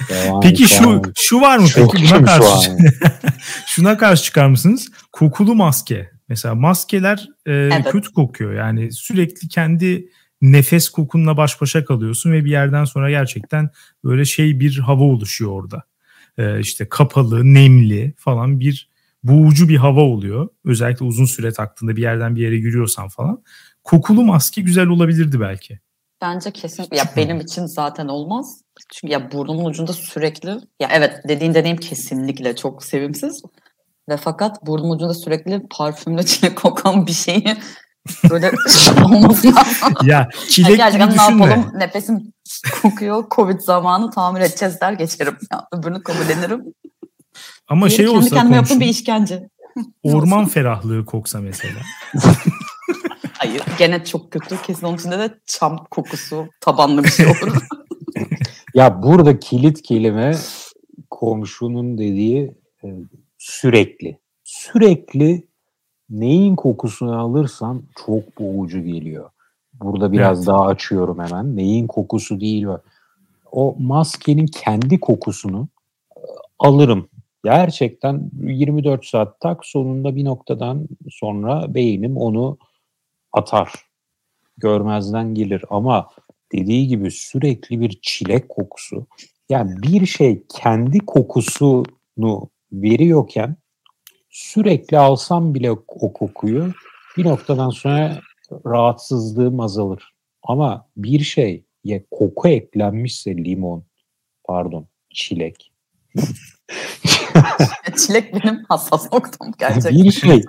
Speaker 1: Devam peki şu şu var mı peki buna karşı şuna karşı çıkar mısınız? Kokulu maske. Mesela maskeler e, evet. kötü kokuyor. Yani sürekli kendi nefes kokunla baş başa kalıyorsun ve bir yerden sonra gerçekten böyle şey bir hava oluşuyor orada. E, işte kapalı, nemli falan bir boğucu bir hava oluyor. Özellikle uzun süre taktığında bir yerden bir yere yürüyorsan falan. Kokulu maske güzel olabilirdi belki.
Speaker 3: Bence kesin. Ya benim için zaten olmaz. Çünkü ya burnumun ucunda sürekli ya evet dediğin deneyim kesinlikle çok sevimsiz. Ve fakat burnumun ucunda sürekli parfümle çilek kokan bir şeyi böyle olması lazım.
Speaker 1: Ya çilek yani gibi düşünme. ne yapalım
Speaker 3: nefesim kokuyor Covid zamanı tamir edeceğiz der geçerim. Ya, öbürünü kabullenirim.
Speaker 1: Ama Diğeri şey kendi olsa
Speaker 3: kendi kendime yaptığım bir işkence.
Speaker 1: Orman ferahlığı koksa mesela.
Speaker 3: Hayır gene çok kötü. Kesin onun içinde de çam kokusu tabanlı bir şey olur.
Speaker 2: ya burada kilit kelime komşunun dediği e, sürekli. Sürekli neyin kokusunu alırsan çok boğucu geliyor. Burada biraz evet. daha açıyorum hemen. Neyin kokusu değil var. O maskenin kendi kokusunu e, alırım. Gerçekten 24 saat tak sonunda bir noktadan sonra beynim onu atar. Görmezden gelir ama dediği gibi sürekli bir çilek kokusu. Yani bir şey kendi kokusunu veriyorken sürekli alsam bile o kokuyu bir noktadan sonra rahatsızlığım azalır. Ama bir şey ya koku eklenmişse limon, pardon çilek.
Speaker 3: çilek benim hassas noktam gerçekten.
Speaker 2: Bir şey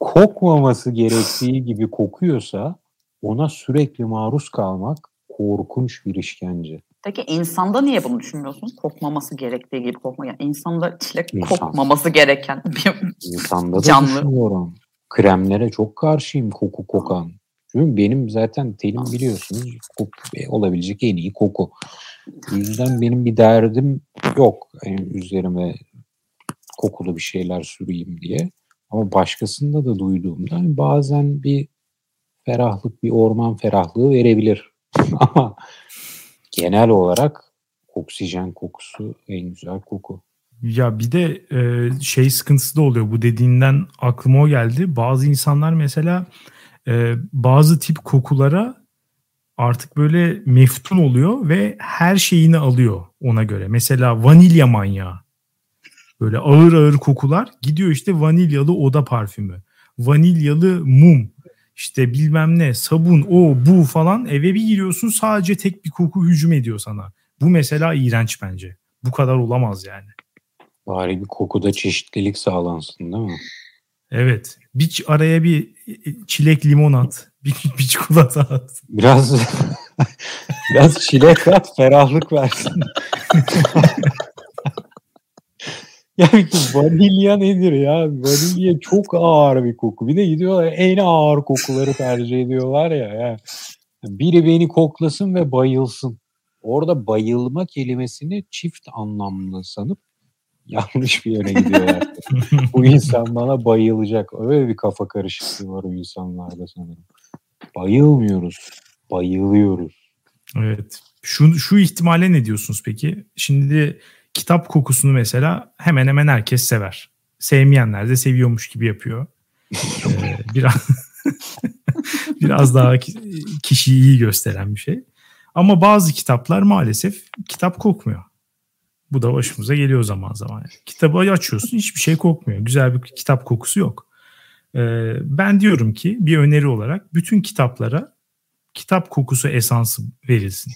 Speaker 2: kokmaması gerektiği gibi kokuyorsa ona sürekli maruz kalmak korkunç bir işkence.
Speaker 3: Peki insanda niye bunu düşünmüyorsun? Kokmaması gerektiği gibi kokma. Yani insanda çilek İnsan. kokmaması gereken bir
Speaker 2: insanda da canlı. düşünüyorum. Kremlere çok karşıyım koku kokan. Çünkü benim zaten tenim biliyorsunuz kok, e, olabilecek en iyi koku. O yüzden benim bir derdim yok. Yani üzerime kokulu bir şeyler süreyim diye. Ama başkasında da duyduğumda bazen bir ferahlık, bir orman ferahlığı verebilir. Ama genel olarak oksijen kokusu en güzel koku.
Speaker 1: Ya bir de e, şey sıkıntısı da oluyor. Bu dediğinden aklıma o geldi. Bazı insanlar mesela e, bazı tip kokulara artık böyle meftun oluyor ve her şeyini alıyor ona göre. Mesela vanilya manyağı. Böyle ağır ağır kokular gidiyor işte vanilyalı oda parfümü. Vanilyalı mum işte bilmem ne sabun o bu falan eve bir giriyorsun sadece tek bir koku hücum ediyor sana. Bu mesela iğrenç bence. Bu kadar olamaz yani.
Speaker 2: Bari bir kokuda çeşitlilik sağlansın değil mi?
Speaker 1: Evet. Bir araya bir çilek limon at. Bir, bir çikolata at.
Speaker 2: Biraz biraz çilek at ferahlık versin. Ya vanilya nedir ya? Vanilya çok ağır bir koku. Bir de gidiyorlar en ağır kokuları tercih ediyorlar ya. ya. Biri beni koklasın ve bayılsın. Orada bayılma kelimesini çift anlamlı sanıp yanlış bir yere gidiyorlar. Bu insan bana bayılacak. Öyle bir kafa karışıklığı var o insanlarda sanırım. Bayılmıyoruz. Bayılıyoruz.
Speaker 1: Evet. Şu, şu ihtimale ne diyorsunuz peki? Şimdi kitap kokusunu mesela hemen hemen herkes sever. Sevmeyenler de seviyormuş gibi yapıyor. ee, biraz biraz daha kişiyi iyi gösteren bir şey. Ama bazı kitaplar maalesef kitap kokmuyor. Bu da başımıza geliyor zaman zaman. Kitabı açıyorsun hiçbir şey kokmuyor. Güzel bir kitap kokusu yok. Ee, ben diyorum ki bir öneri olarak bütün kitaplara kitap kokusu esansı verilsin.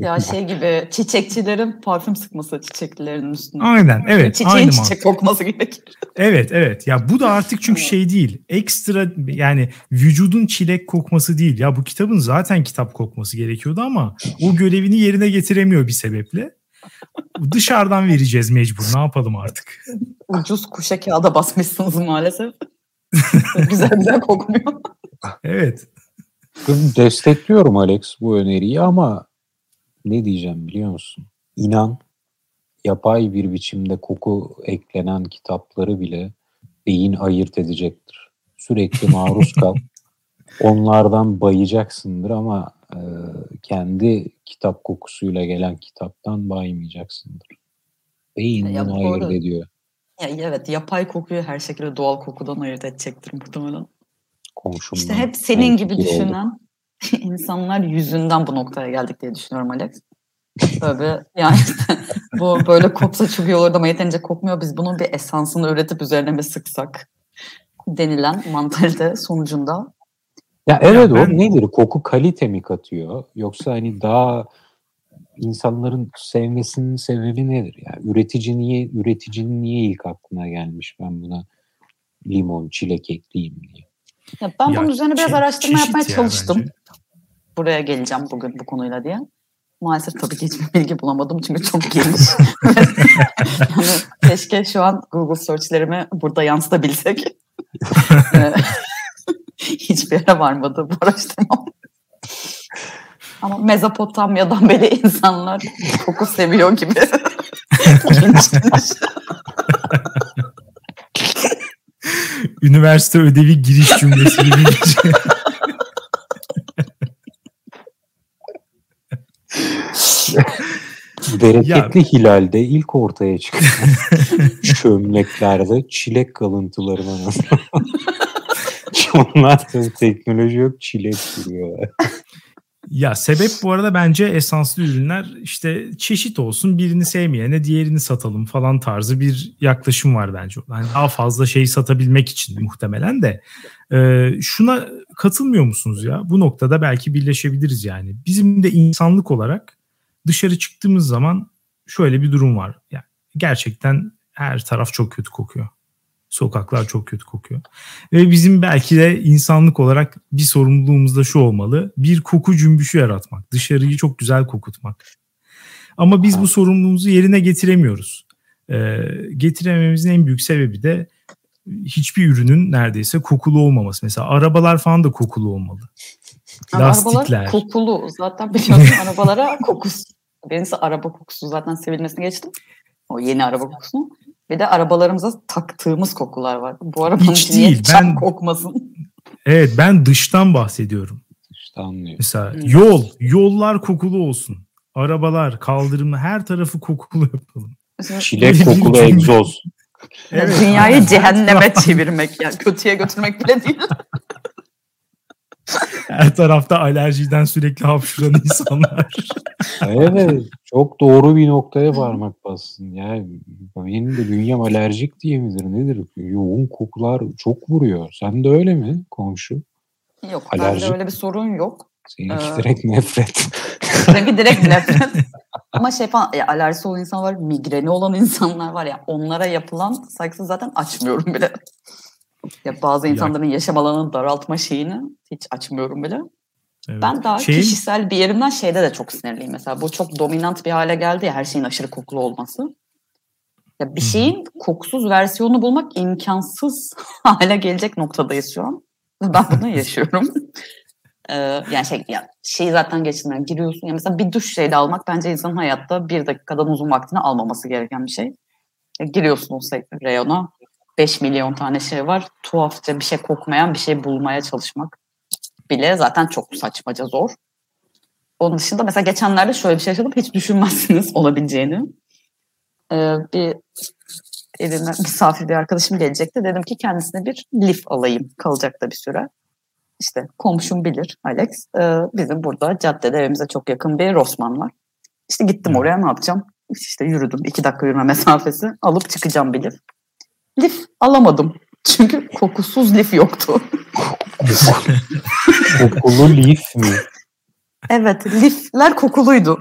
Speaker 3: Ya şey gibi çiçekçilerin parfüm sıkması çiçeklerinin üstüne.
Speaker 1: Aynen evet.
Speaker 3: Çiçeğin
Speaker 1: aynı
Speaker 3: çiçek
Speaker 1: mantık.
Speaker 3: kokması gerekir.
Speaker 1: Evet evet. Ya bu da artık çünkü şey değil. Ekstra yani vücudun çilek kokması değil. Ya bu kitabın zaten kitap kokması gerekiyordu ama o görevini yerine getiremiyor bir sebeple. Dışarıdan vereceğiz mecbur. Ne yapalım artık?
Speaker 3: Ucuz kuşa kağıda basmışsınız maalesef. güzel güzel kokmuyor.
Speaker 1: Evet.
Speaker 2: Destekliyorum Alex bu öneriyi ama ne diyeceğim biliyor musun? İnan yapay bir biçimde koku eklenen kitapları bile beyin ayırt edecektir. Sürekli maruz kal. Onlardan bayacaksındır ama e, kendi kitap kokusuyla gelen kitaptan baymayacaksındır. Beyin
Speaker 3: Ya
Speaker 2: bunu
Speaker 3: bu
Speaker 2: ayırt
Speaker 3: arada-
Speaker 2: ediyor.
Speaker 3: Ya, evet yapay kokuyu her şekilde doğal kokudan ayırt edecektir muhtemelen.
Speaker 2: Komşumdan.
Speaker 3: İşte hep senin gibi
Speaker 2: fikir oldu.
Speaker 3: insanlar yüzünden bu noktaya geldik diye düşünüyorum Alex. Böyle yani işte bu böyle koksa çok iyi olurdu ama yeterince kokmuyor. Biz bunun bir esansını üretip üzerine mi sıksak denilen mantalite sonucunda.
Speaker 2: Ya evet o nedir? Koku kalite mi katıyor? Yoksa hani daha insanların sevmesinin sebebi nedir? Yani üretici niye üreticinin niye ilk aklına gelmiş ben buna limon, çilek ekleyeyim diye.
Speaker 3: Ya ben
Speaker 1: Ya
Speaker 3: bunun üzerine biraz araştırma yapmaya
Speaker 1: ya
Speaker 3: çalıştım.
Speaker 1: bence.
Speaker 3: Buraya geleceğim bugün bu konuyla diye. Maalesef tabii ki hiçbir bilgi bulamadım çünkü çok geniş. yani keşke şu an Google searchlerimi burada yansıtabilsek. Hiçbir yere varmadı bu araştırma. Ama Mezopotamya'dan beri insanlar koku seviyor gibi.
Speaker 1: Üniversite ödevi giriş cümlesi gibi
Speaker 2: Bereketli hilalde ilk ortaya çıkan çömleklerde çilek kalıntılarına Onlar teknoloji yok çilek duruyorlar.
Speaker 1: Ya sebep bu arada bence esanslı ürünler işte çeşit olsun birini sevmeyene diğerini satalım falan tarzı bir yaklaşım var bence. Yani daha fazla şey satabilmek için muhtemelen de. Ee, şuna katılmıyor musunuz ya? Bu noktada belki birleşebiliriz yani. Bizim de insanlık olarak dışarı çıktığımız zaman şöyle bir durum var. Yani gerçekten her taraf çok kötü kokuyor. Sokaklar çok kötü kokuyor. Ve bizim belki de insanlık olarak bir sorumluluğumuz da şu olmalı. Bir koku cümbüşü yaratmak. Dışarıyı çok güzel kokutmak. Ama biz bu sorumluluğumuzu yerine getiremiyoruz. Ee, getiremememizin en büyük sebebi de hiçbir ürünün neredeyse kokulu olmaması. Mesela arabalar falan da kokulu olmalı. Lastikler.
Speaker 3: Arabalar kokulu. Zaten biliyorsun arabalara kokusu. Birincisi araba kokusu zaten sevilmesini geçtim. O yeni araba kokusunu. Bir de arabalarımıza taktığımız kokular var. Bu arabanın
Speaker 1: Hiç değil, ben-
Speaker 3: kokmasın?
Speaker 1: Evet ben dıştan bahsediyorum.
Speaker 2: İşte anlıyor.
Speaker 1: Mesela
Speaker 3: Hmm.
Speaker 1: yol, yollar kokulu olsun. Arabalar, kaldırımı her tarafı kokulu yapalım.
Speaker 2: Çilek kokulu egzoz.
Speaker 1: Evet.
Speaker 3: Dünyayı cehenneme çevirmek yani kötüye götürmek bile değil.
Speaker 1: Her tarafta alerjiden sürekli hapşuran insanlar.
Speaker 2: Evet çok doğru bir noktaya parmak bassın. Yani benim de bünyem alerjik diye midir nedir? Yoğun kokular çok vuruyor. Sen de öyle mi komşu?
Speaker 3: Yok
Speaker 2: Alerji.
Speaker 3: bende öyle bir sorun yok.
Speaker 2: Seninki
Speaker 3: Ee,
Speaker 2: direkt nefret.
Speaker 3: Seninki direkt nefret. Ama şey falan ya, alerjisi olan insan var, migreni olan insanlar var ya onlara yapılan saygısız zaten açmıyorum bile. Ya bazı
Speaker 1: Ya-
Speaker 3: insanların yaşam alanını daraltma şeyini hiç açmıyorum bile.
Speaker 1: Evet.
Speaker 3: Ben daha
Speaker 1: Şeyin-
Speaker 3: kişisel bir yerimden şeyde de çok sinirliyim. Mesela bu çok dominant bir hale geldi ya her şeyin aşırı kokulu olması. Ya bir şeyin kokusuz versiyonunu bulmak imkansız hale gelecek noktadayız şu an. Ben bunu yaşıyorum. Ee, yani şey, ya, şeyi zaten. Yani giriyorsun. Ya mesela bir duş şeyde almak bence insanın hayatta bir dakikadan uzun vaktini almaması gereken bir şey. Ya giriyorsun o reyona. 5 milyon tane şey var. Tuhafça bir şey kokmayan bir şey bulmaya çalışmak bile zaten çok saçmaca zor. Onun dışında mesela geçenlerde şöyle bir şey yaşadım. Hiç düşünmezsiniz olabileceğini. Ee, bir evime misafir bir arkadaşım gelecekti. Dedim ki kendisine bir lif alayım. Kalacak da bir süre. İşte komşum bilir Alex. Ee, bizim burada caddede evimize çok yakın bir Rossmann var. İşte gittim oraya ne yapacağım? İşte yürüdüm. iki dakika yürüme mesafesi. Alıp çıkacağım bir lif. Lif alamadım. Çünkü kokusuz lif yoktu.
Speaker 2: Kokulu lif mi?
Speaker 3: Evet, lifler kokuluydu.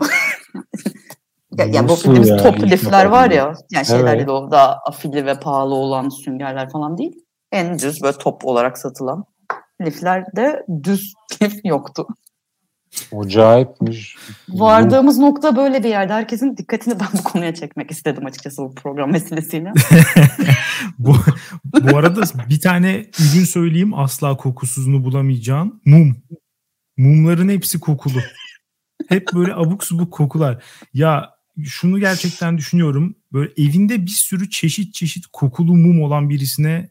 Speaker 3: Ya, ya bu bildiğimiz
Speaker 2: yani?
Speaker 3: top lifler var ya. Yani şeyler
Speaker 2: Evet.
Speaker 3: değil o daha afili ve pahalı olan süngerler falan değil. En düz böyle top olarak satılan liflerde düz lif yoktu.
Speaker 2: Acayipmiş.
Speaker 3: Vardığımız nokta böyle bir yerde. Herkesin dikkatini ben bu konuya çekmek istedim açıkçası bu program vesilesiyle.
Speaker 1: bu, bu arada bir tane ürün söyleyeyim asla kokusuzunu bulamayacağın mum. Mumların hepsi kokulu. Hep böyle abuk subuk kokular. Ya şunu gerçekten düşünüyorum. Böyle evinde bir sürü çeşit çeşit kokulu mum olan birisine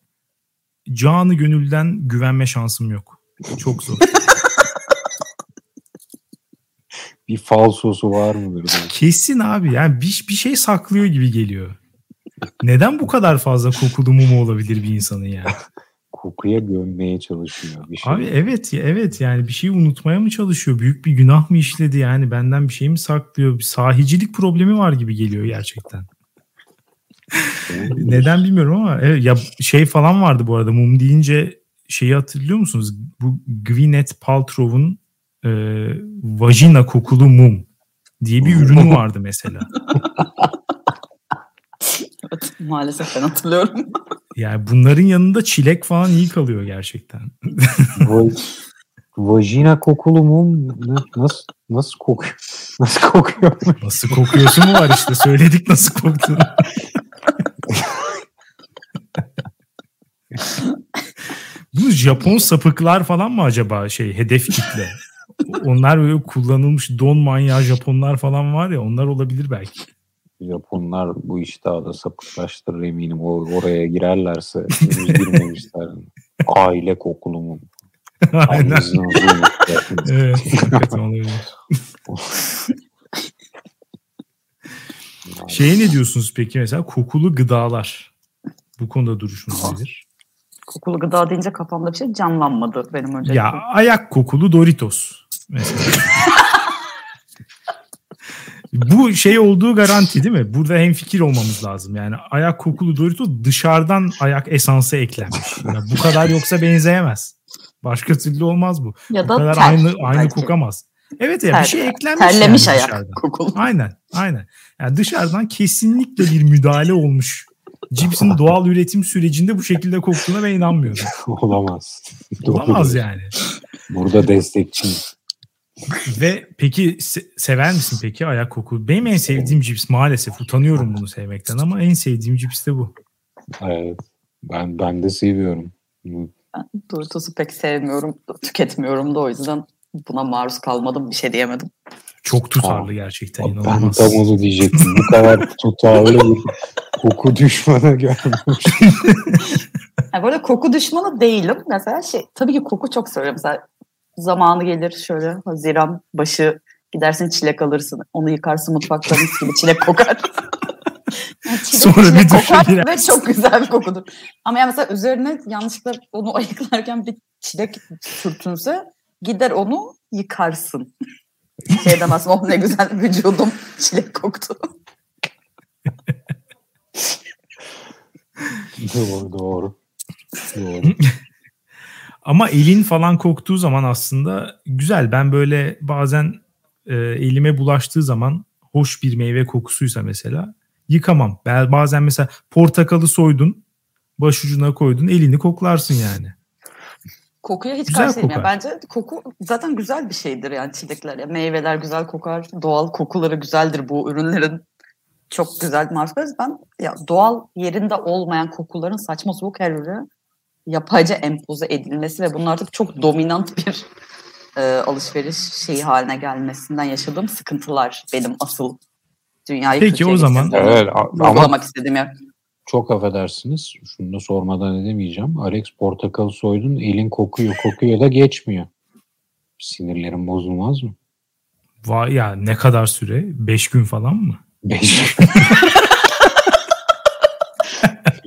Speaker 1: canı gönülden güvenme şansım yok. Çok zor.
Speaker 2: Bir falsosu var mıdır? diye.
Speaker 1: Kesin abi yani bir, bir şey saklıyor gibi geliyor. Neden bu kadar fazla kokulu mumu olabilir bir insanın ya?
Speaker 2: Kokuya gömmeye çalışıyor bir şey.
Speaker 1: Abi evet evet yani bir şeyi unutmaya mı çalışıyor? Büyük bir günah mı işledi yani? Benden bir şey mi saklıyor? Bir sahicilik problemi var gibi geliyor gerçekten. Neden bilmiyorum ama evet, ya şey falan vardı bu arada mum deyince şeyi hatırlıyor musunuz? Bu Gwyneth Paltrow'un e, vajina kokulu mum diye bir ürünü vardı mesela.
Speaker 3: evet, maalesef ben hatırlıyorum.
Speaker 1: Yani bunların yanında çilek falan iyi kalıyor gerçekten.
Speaker 2: Va- Vajina kokulu mum nasıl nasıl kokuyor? Nasıl kokuyor?
Speaker 1: Nasıl kokuyorsun mu var işte söyledik nasıl koktuğunu. Bu Japon sapıklar falan mı acaba şey hedef kitle? Onlar böyle kullanılmış don manyağı Japonlar falan var ya onlar olabilir belki.
Speaker 2: Japonlar bu iş daha da sapıklaştırır eminim. O, oraya girerlerse girmemişler. Aile kokulu mum.
Speaker 1: Aynen. Evet. Şeye ne diyorsunuz peki mesela kokulu gıdalar? Bu konuda duruşunuz nedir?
Speaker 3: Kokulu gıda deyince kafamda bir şey canlanmadı benim önce.
Speaker 1: Ya ayak kokulu Doritos mesela. Bu şey olduğu garanti değil mi? Burada hem fikir olmamız lazım. Yani ayak kokulu Doritos dışarıdan ayak esansı eklenmiş. Ya bu kadar yoksa benzeyemez. Başka türlü olmaz bu.
Speaker 3: ya
Speaker 1: Bu
Speaker 3: da
Speaker 1: kadar
Speaker 3: ter,
Speaker 1: aynı aynı
Speaker 3: belki.
Speaker 1: kokamaz. Evet ya
Speaker 3: Ter-
Speaker 1: bir şey eklenmiş
Speaker 3: Terlemiş
Speaker 1: yani
Speaker 3: ayak
Speaker 1: dışarıdan.
Speaker 3: kokulu.
Speaker 1: Aynen, aynen. Yani dışarıdan kesinlikle bir müdahale olmuş. Cipsin doğal üretim sürecinde bu şekilde koktuğuna ben inanmıyorum.
Speaker 2: Olamaz.
Speaker 1: Olamaz yani.
Speaker 2: Burada destekçiyim.
Speaker 1: Ve peki se- sever misin peki ayak koku? Benim en sevdiğim cips maalesef utanıyorum bunu sevmekten ama en sevdiğim cips de bu.
Speaker 2: Evet. Ben ben de seviyorum.
Speaker 3: Doritos'u pek sevmiyorum, tüketmiyorum da o yüzden buna maruz kalmadım, bir şey diyemedim.
Speaker 1: Çok tutarlı gerçekten
Speaker 2: Ben
Speaker 1: inanılmaz.
Speaker 2: tam onu diyecektim. Bu kadar tutarlı bir koku düşmanı görmüş.
Speaker 3: Yani böyle koku düşmanı değilim. Mesela şey, tabii ki koku çok seviyorum. Mesela zamanı gelir şöyle Haziran başı gidersin çilek alırsın. Onu yıkarsın mutfakta mis gibi çilek kokar. Yani çilek,
Speaker 1: Sonra bir
Speaker 3: kokar ve çok güzel bir kokudur. Ama yani mesela üzerine yanlışlıkla onu ayıklarken bir çilek sürtünse gider onu yıkarsın. Şey demezsin oh ne güzel vücudum çilek koktu.
Speaker 2: doğru doğru. Doğru.
Speaker 1: Ama elin falan koktuğu zaman aslında güzel. Ben böyle bazen e, elime bulaştığı zaman hoş bir meyve kokusuysa mesela yıkamam. Ben bazen mesela portakalı soydun, başucuna koydun, elini koklarsın yani.
Speaker 3: Kokuya hiç
Speaker 1: Güzel
Speaker 3: karşı değilim. Yani bence koku zaten güzel bir şeydir yani çilekler. Yani meyveler güzel kokar. Doğal kokuları güzeldir bu ürünlerin. Çok güzel marifet. Ben ya doğal yerinde olmayan kokuların saçma soğuk her ürüne yapayca empoze edilmesi ve bunun artık çok dominant bir e, alışveriş şeyi haline gelmesinden yaşadığım sıkıntılar benim asıl dünyayı
Speaker 1: Peki, o zaman-
Speaker 2: Evet ama
Speaker 3: istediğim yer.
Speaker 2: çok affedersiniz. Şunu da sormadan edemeyeceğim. Alex portakalı soydun elin kokuyor. Kokuyor da geçmiyor. Sinirlerin bozulmaz mı?
Speaker 1: Vay ya ne kadar süre? 5 gün falan mı?
Speaker 2: Beş gün.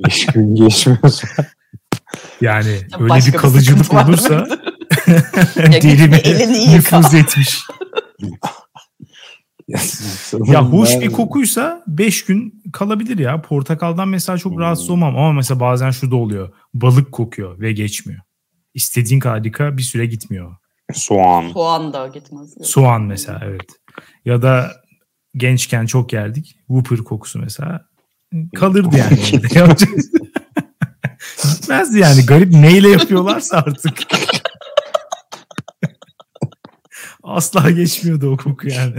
Speaker 2: Beş gün geçmiyorsa.
Speaker 1: Yani öyle
Speaker 3: Başka
Speaker 1: bir
Speaker 3: bir
Speaker 1: kalıcılık
Speaker 3: var
Speaker 1: olursa derime
Speaker 3: bir
Speaker 1: nüfuz etmiş. Ya hoş bir kokuysa 5 gün kalabilir ya. Portakaldan mesela çok
Speaker 2: Hmm.
Speaker 1: rahatsız olmam ama mesela bazen şu da oluyor. Balık kokuyor ve geçmiyor. İstediğin kadar yıka bir süre gitmiyor.
Speaker 2: Soğan.
Speaker 3: Soğan da gitmez.
Speaker 1: Soğan mesela evet. Ya da gençken çok yerdik. Whopper kokusu mesela. Kalırdı yani. orada. Gitmezdi yani. Garip neyle yapıyorlarsa artık. Asla geçmiyordu o koku yani.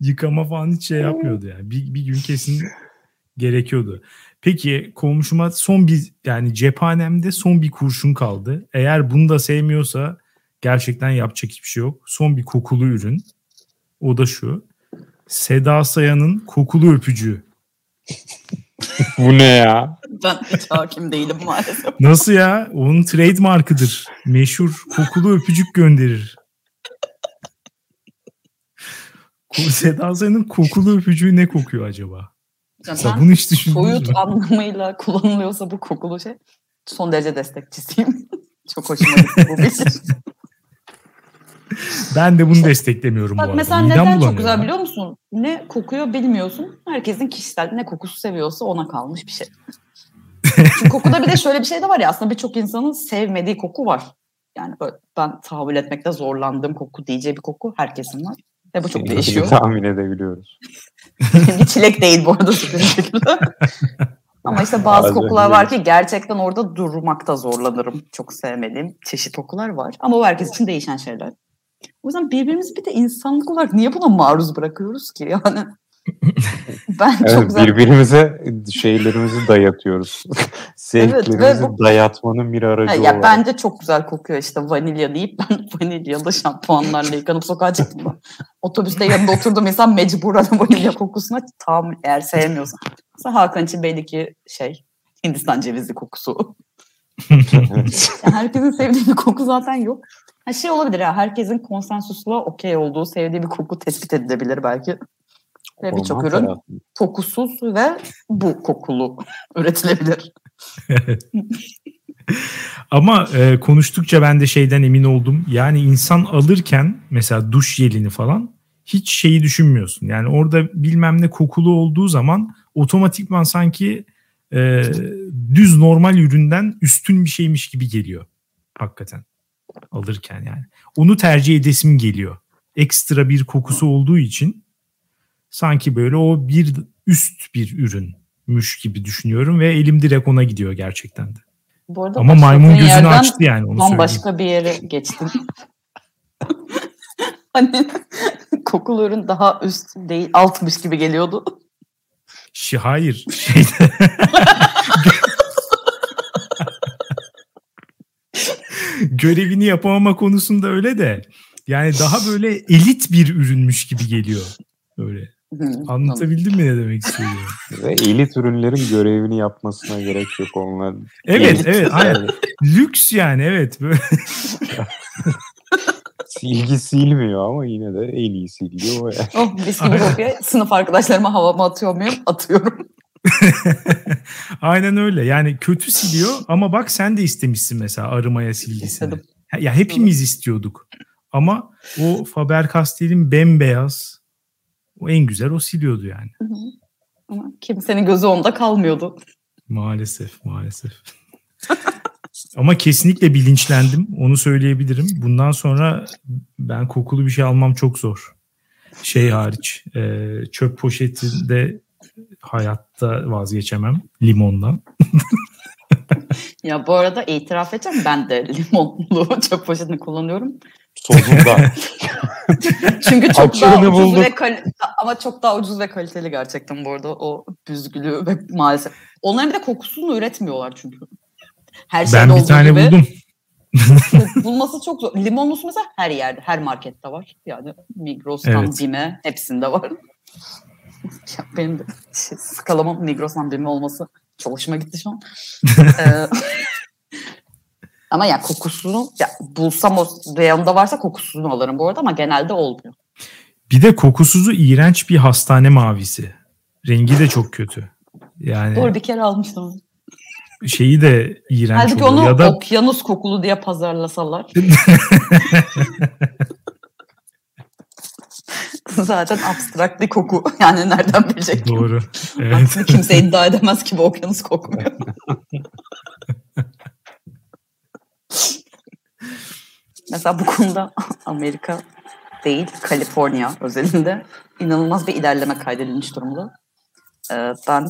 Speaker 1: Yıkama falan hiç şey yapmıyordu yani. Bir, bir gün kesin gerekiyordu. Peki komşuma son bir yani cephanemde son bir kurşun kaldı. Eğer bunu da sevmiyorsa gerçekten yapacak hiçbir şey yok. Son bir kokulu ürün. O da şu. Seda Sayan'ın kokulu öpücüğü.
Speaker 2: Bu ne ya?
Speaker 3: Ben hiç hakim değilim maalesef.
Speaker 1: Nasıl ya? Onun trademarkıdır. Meşhur kokulu öpücük gönderir. Seda Sayan'ın kokulu öpücüğü ne kokuyor acaba? Mesela
Speaker 3: ben
Speaker 1: bunu hiç
Speaker 3: soyut
Speaker 1: mü?
Speaker 3: anlamıyla kullanılıyorsa bu kokulu şey son derece destekçisiyim. Çok hoşuma gitti bu fikir.
Speaker 1: Ben de bunu desteklemiyorum bu
Speaker 3: Bak
Speaker 1: arada.
Speaker 3: mesela
Speaker 1: Midem
Speaker 3: neden çok güzel
Speaker 1: ya.
Speaker 3: biliyor musun? Ne kokuyor bilmiyorsun. Herkesin kişisel ne kokusu seviyorsa ona kalmış bir şey. Çünkü kokuda bir de şöyle bir şey de var ya aslında birçok insanın sevmediği koku var. Yani böyle ben tahammül etmekte zorlandığım koku diyeceği bir koku herkesin var. Ve bu çok değişiyor.
Speaker 2: Tahmin edebiliyoruz.
Speaker 3: bir çilek değil bu arada. Ama işte bazı
Speaker 2: Bazen
Speaker 3: kokular var ki gerçekten orada durmakta zorlanırım. Çok sevmediğim çeşit kokular var. Ama bu herkes için değişen şeyler. O yüzden birbirimizi bir de insanlık olarak niye buna maruz bırakıyoruz ki? Yani ben çok
Speaker 2: Evet,
Speaker 3: güzel
Speaker 2: birbirimize şeylerimizi dayatıyoruz. Sevdiklerimizi
Speaker 3: ve bu-
Speaker 2: dayatmanın bir aracı
Speaker 3: Ha, ya
Speaker 2: olarak.
Speaker 3: bence çok güzel kokuyor işte vanilya deyip ben vanilyalı şampuanlarla yıkanıp sokağa çıktım. Otobüste yanında oturduğum insan mecburen vanilya kokusuna tahammül eğer sevmiyorsa. Mesela Hakan için belli ki şey Hindistan cevizi kokusu.
Speaker 2: Evet.
Speaker 3: Yani herkesin sevdiği bir koku zaten yok. Ha şey olabilir ya herkesin konsensusla okey olduğu sevdiği bir koku tespit edilebilir belki. Ve birçok ürün
Speaker 2: tarafı.
Speaker 3: kokusuz ve bu kokulu üretilebilir.
Speaker 1: Ama e, konuştukça ben de şeyden emin oldum. Yani insan alırken mesela duş jelini falan hiç şeyi düşünmüyorsun. Yani orada bilmem ne kokulu olduğu zaman otomatikman sanki e, düz normal üründen üstün bir şeymiş gibi geliyor. Hakikaten alırken yani. Onu tercih edesim geliyor. Ekstra bir kokusu olduğu için sanki böyle o bir üst bir ürünmüş gibi düşünüyorum ve elim direkt ona gidiyor gerçekten de.
Speaker 3: Bu arada
Speaker 1: Ama maymun gözünü açtı yani onu söyleyeyim.
Speaker 3: Bambaşka bir yere geçtim. hani kokulu ürün daha üst değil altmış gibi geliyordu.
Speaker 1: Şi, hayır. Şeyde... Görevini yapamama konusunda öyle de yani daha böyle elit bir ürünmüş gibi geliyor. Öyle. Anlatabildim mi ne demek istiyorum?
Speaker 2: Ve elit ürünlerin görevini yapmasına gerek yok onlar.
Speaker 1: Evet,
Speaker 3: Elit.
Speaker 1: evet. Aynen. Lüks yani evet. Böyle
Speaker 2: silgi silmiyor ama yine de en iyi silgi o yani.
Speaker 3: Oh mis gibi kokuyor. Sınıf arkadaşlarıma havama atıyor muyum? Atıyorum.
Speaker 1: Aynen öyle. Yani kötü siliyor ama bak sen de istemişsin mesela arımaya. Ha, Ya hepimiz istiyorduk. Ama o Faber-Castell'in bembeyaz o en güzel o siliyordu yani.
Speaker 3: Ama kimsenin gözü onda kalmıyordu.
Speaker 1: Maalesef, maalesef. Ama kesinlikle bilinçlendim. Onu söyleyebilirim. Bundan sonra ben kokulu bir şey almam çok zor. Şey hariç, e, çöp poşetinde hayatta vazgeçemem limondan.
Speaker 3: Ya bu arada itiraf edeceğim ben de limonlu çöp poşetini kullanıyorum.
Speaker 2: Sonunda.
Speaker 3: Çünkü çok
Speaker 2: Açığını
Speaker 3: daha ucuz
Speaker 2: bulduk.
Speaker 3: ve kal- ama çok daha ucuz ve kaliteli gerçekten bu arada o büzgülü ve maalesef. Onların bir de kokusunu üretmiyorlar çünkü. Her şeyde
Speaker 1: ben bir tane
Speaker 3: gibi.
Speaker 1: buldum.
Speaker 3: Bulması çok zor. Limonlusu mesela her yerde, her markette var. Yani Migros'tan
Speaker 1: Evet.
Speaker 3: Bime hepsinde var. Ya benim de şey, skalamın Migros'tan Bime olması çok hoşuma gitti şu an. Ee, ama ya kokusunu ya bulsam o reyonda varsa kokusunu alırım bu arada ama genelde olmuyor.
Speaker 1: Bir de kokusuzu iğrenç bir hastane mavisi. Rengi de çok kötü. Yani
Speaker 3: Doğru bir kere almıştım.
Speaker 1: şeyi de iğrenç
Speaker 3: Halbuki
Speaker 1: oluyor.
Speaker 3: onu
Speaker 1: Ya da
Speaker 3: okyanus kokulu diye pazarlasalar. Zaten abstrakt bir koku. Yani nereden bilecek?
Speaker 1: doğru. Evet.
Speaker 3: Aslında kimse iddia edemez ki bu okyanus kokmuyor. Mesela bu konuda Amerika değil, Kaliforniya özelinde inanılmaz bir ilerleme kaydedilmiş durumda. Ee, ben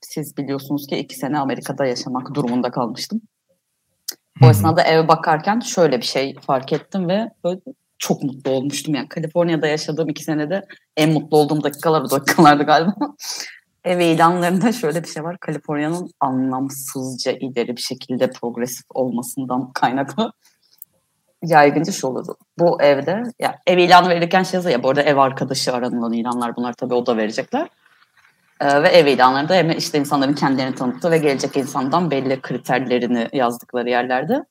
Speaker 3: siz biliyorsunuz ki iki sene Amerika'da yaşamak durumunda kalmıştım. O esnada eve bakarken şöyle bir şey fark ettim ve böyle çok mutlu olmuştum. Yani Kaliforniya'da yaşadığım iki senede en mutlu olduğum dakikalar o dakikalardı galiba. Ev ilanlarında şöyle bir şey var. Kaliforniya'nın anlamsızca ileri bir şekilde progresif olmasından kaynaklı yaygınca şu olurdu. Bu evde ya ev ilanı verirken şey yazıyor ya bu arada ev arkadaşı aranılan ilanlar bunlar tabii o da verecekler. Ee, ve ev ilanlarında hem işte insanların kendilerini tanıttığı ve gelecek insandan belli kriterlerini yazdıkları yerlerde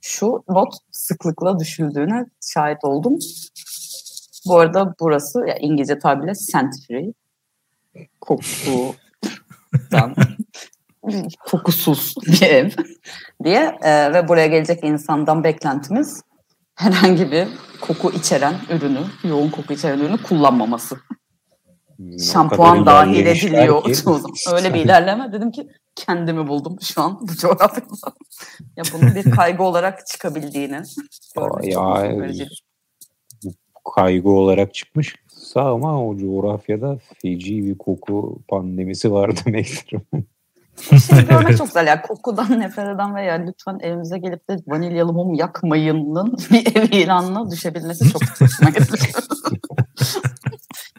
Speaker 3: şu not sıklıkla düşüldüğüne şahit oldum. Bu arada burası ya İngilizce tabirle scent free. Kokudan kokusuz bir ev diye e, ve buraya gelecek insandan beklentimiz herhangi bir koku içeren ürünü, yoğun koku içeren ürünü kullanmaması. Şampuan dahil ediliyor. Öyle bir ilerleme. Dedim ki kendimi buldum şu an bu coğrafyada. ya bunun bir kaygı olarak çıkabildiğini
Speaker 2: ya, kaygı olarak çıkmış ama o coğrafyada feci bir koku pandemisi var demektir.
Speaker 3: Şey görmek çok güzel. Yani kokudan nefret eden veya lütfen evimize gelip de vanilyalı mum yakmayının bir ev ilanına düşebilmesi çok hoşuma gidiyor.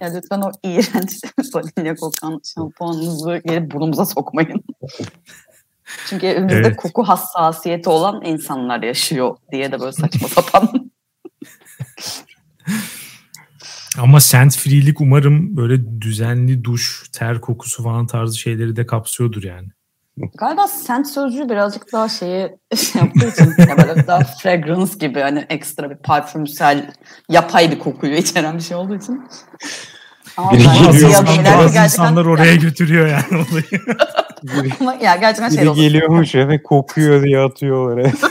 Speaker 3: Ya lütfen o iğrenç vanilya kokan şampuanınızı gelip burnumuza sokmayın. Çünkü evimizde evet. koku hassasiyeti olan insanlar yaşıyor diye de böyle saçma sapan.
Speaker 1: Ama scent free'lik umarım böyle düzenli duş, ter kokusu falan tarzı şeyleri de kapsıyordur yani.
Speaker 3: Galiba scent sözcüğü birazcık daha şeyi şey yaptığı için ya böyle daha fragrance gibi hani ekstra bir parfümsel yapay bir kokuyu içeren bir şey olduğu için.
Speaker 1: Ama Biri geliyor. Bazı insanlar oraya götürüyor yani olayı.
Speaker 3: Ama ya gerçekten şey
Speaker 2: Biri geliyormuş ve kokuyor diye atıyor oraya.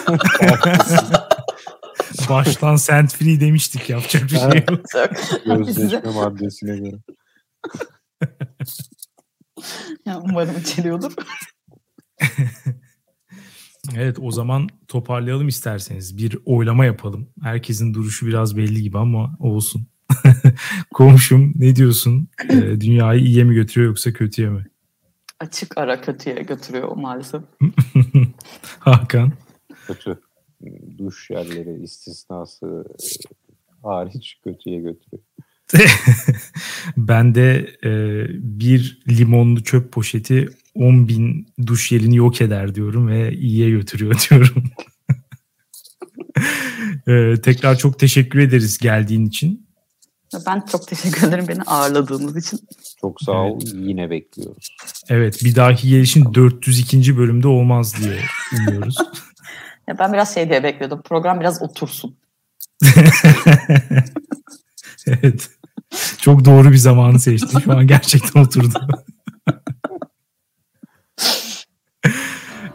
Speaker 1: Baştan scent free demiştik yapacak bir şey yok.
Speaker 2: Gözleşme maddesine göre.
Speaker 3: ya umarım içeriyordur.
Speaker 1: evet o zaman toparlayalım isterseniz. Bir oylama yapalım. Herkesin duruşu biraz belli gibi ama olsun. Komşum ne diyorsun? Ee, dünyayı iyiye mi götürüyor yoksa kötüye mi?
Speaker 3: Açık ara kötüye götürüyor maalesef.
Speaker 1: Hakan?
Speaker 2: Kötü. Duş yerleri istisnası hariç kötüye götürüyor.
Speaker 1: ben de e, bir limonlu çöp poşeti 10 bin duş jelini yok eder diyorum ve iyiye götürüyor diyorum. e, tekrar çok teşekkür ederiz geldiğin için.
Speaker 3: Ben çok teşekkür ederim beni ağırladığınız için.
Speaker 2: Çok sağ ol. Evet. Yine bekliyoruz.
Speaker 1: Evet bir dahaki gelişin 402. bölümde olmaz diye umuyoruz.
Speaker 3: ya ben biraz şey diye bekliyordum. Program biraz otursun.
Speaker 1: evet. Çok doğru bir zamanı seçtin. Şu an gerçekten oturdu.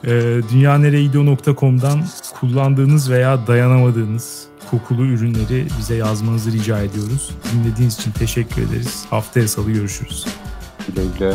Speaker 1: E, dünyaneregidiyor.com'dan kullandığınız veya dayanamadığınız kokulu ürünleri bize yazmanızı rica ediyoruz. Dinlediğiniz için teşekkür ederiz. Haftaya salı görüşürüz.
Speaker 2: Güle güle.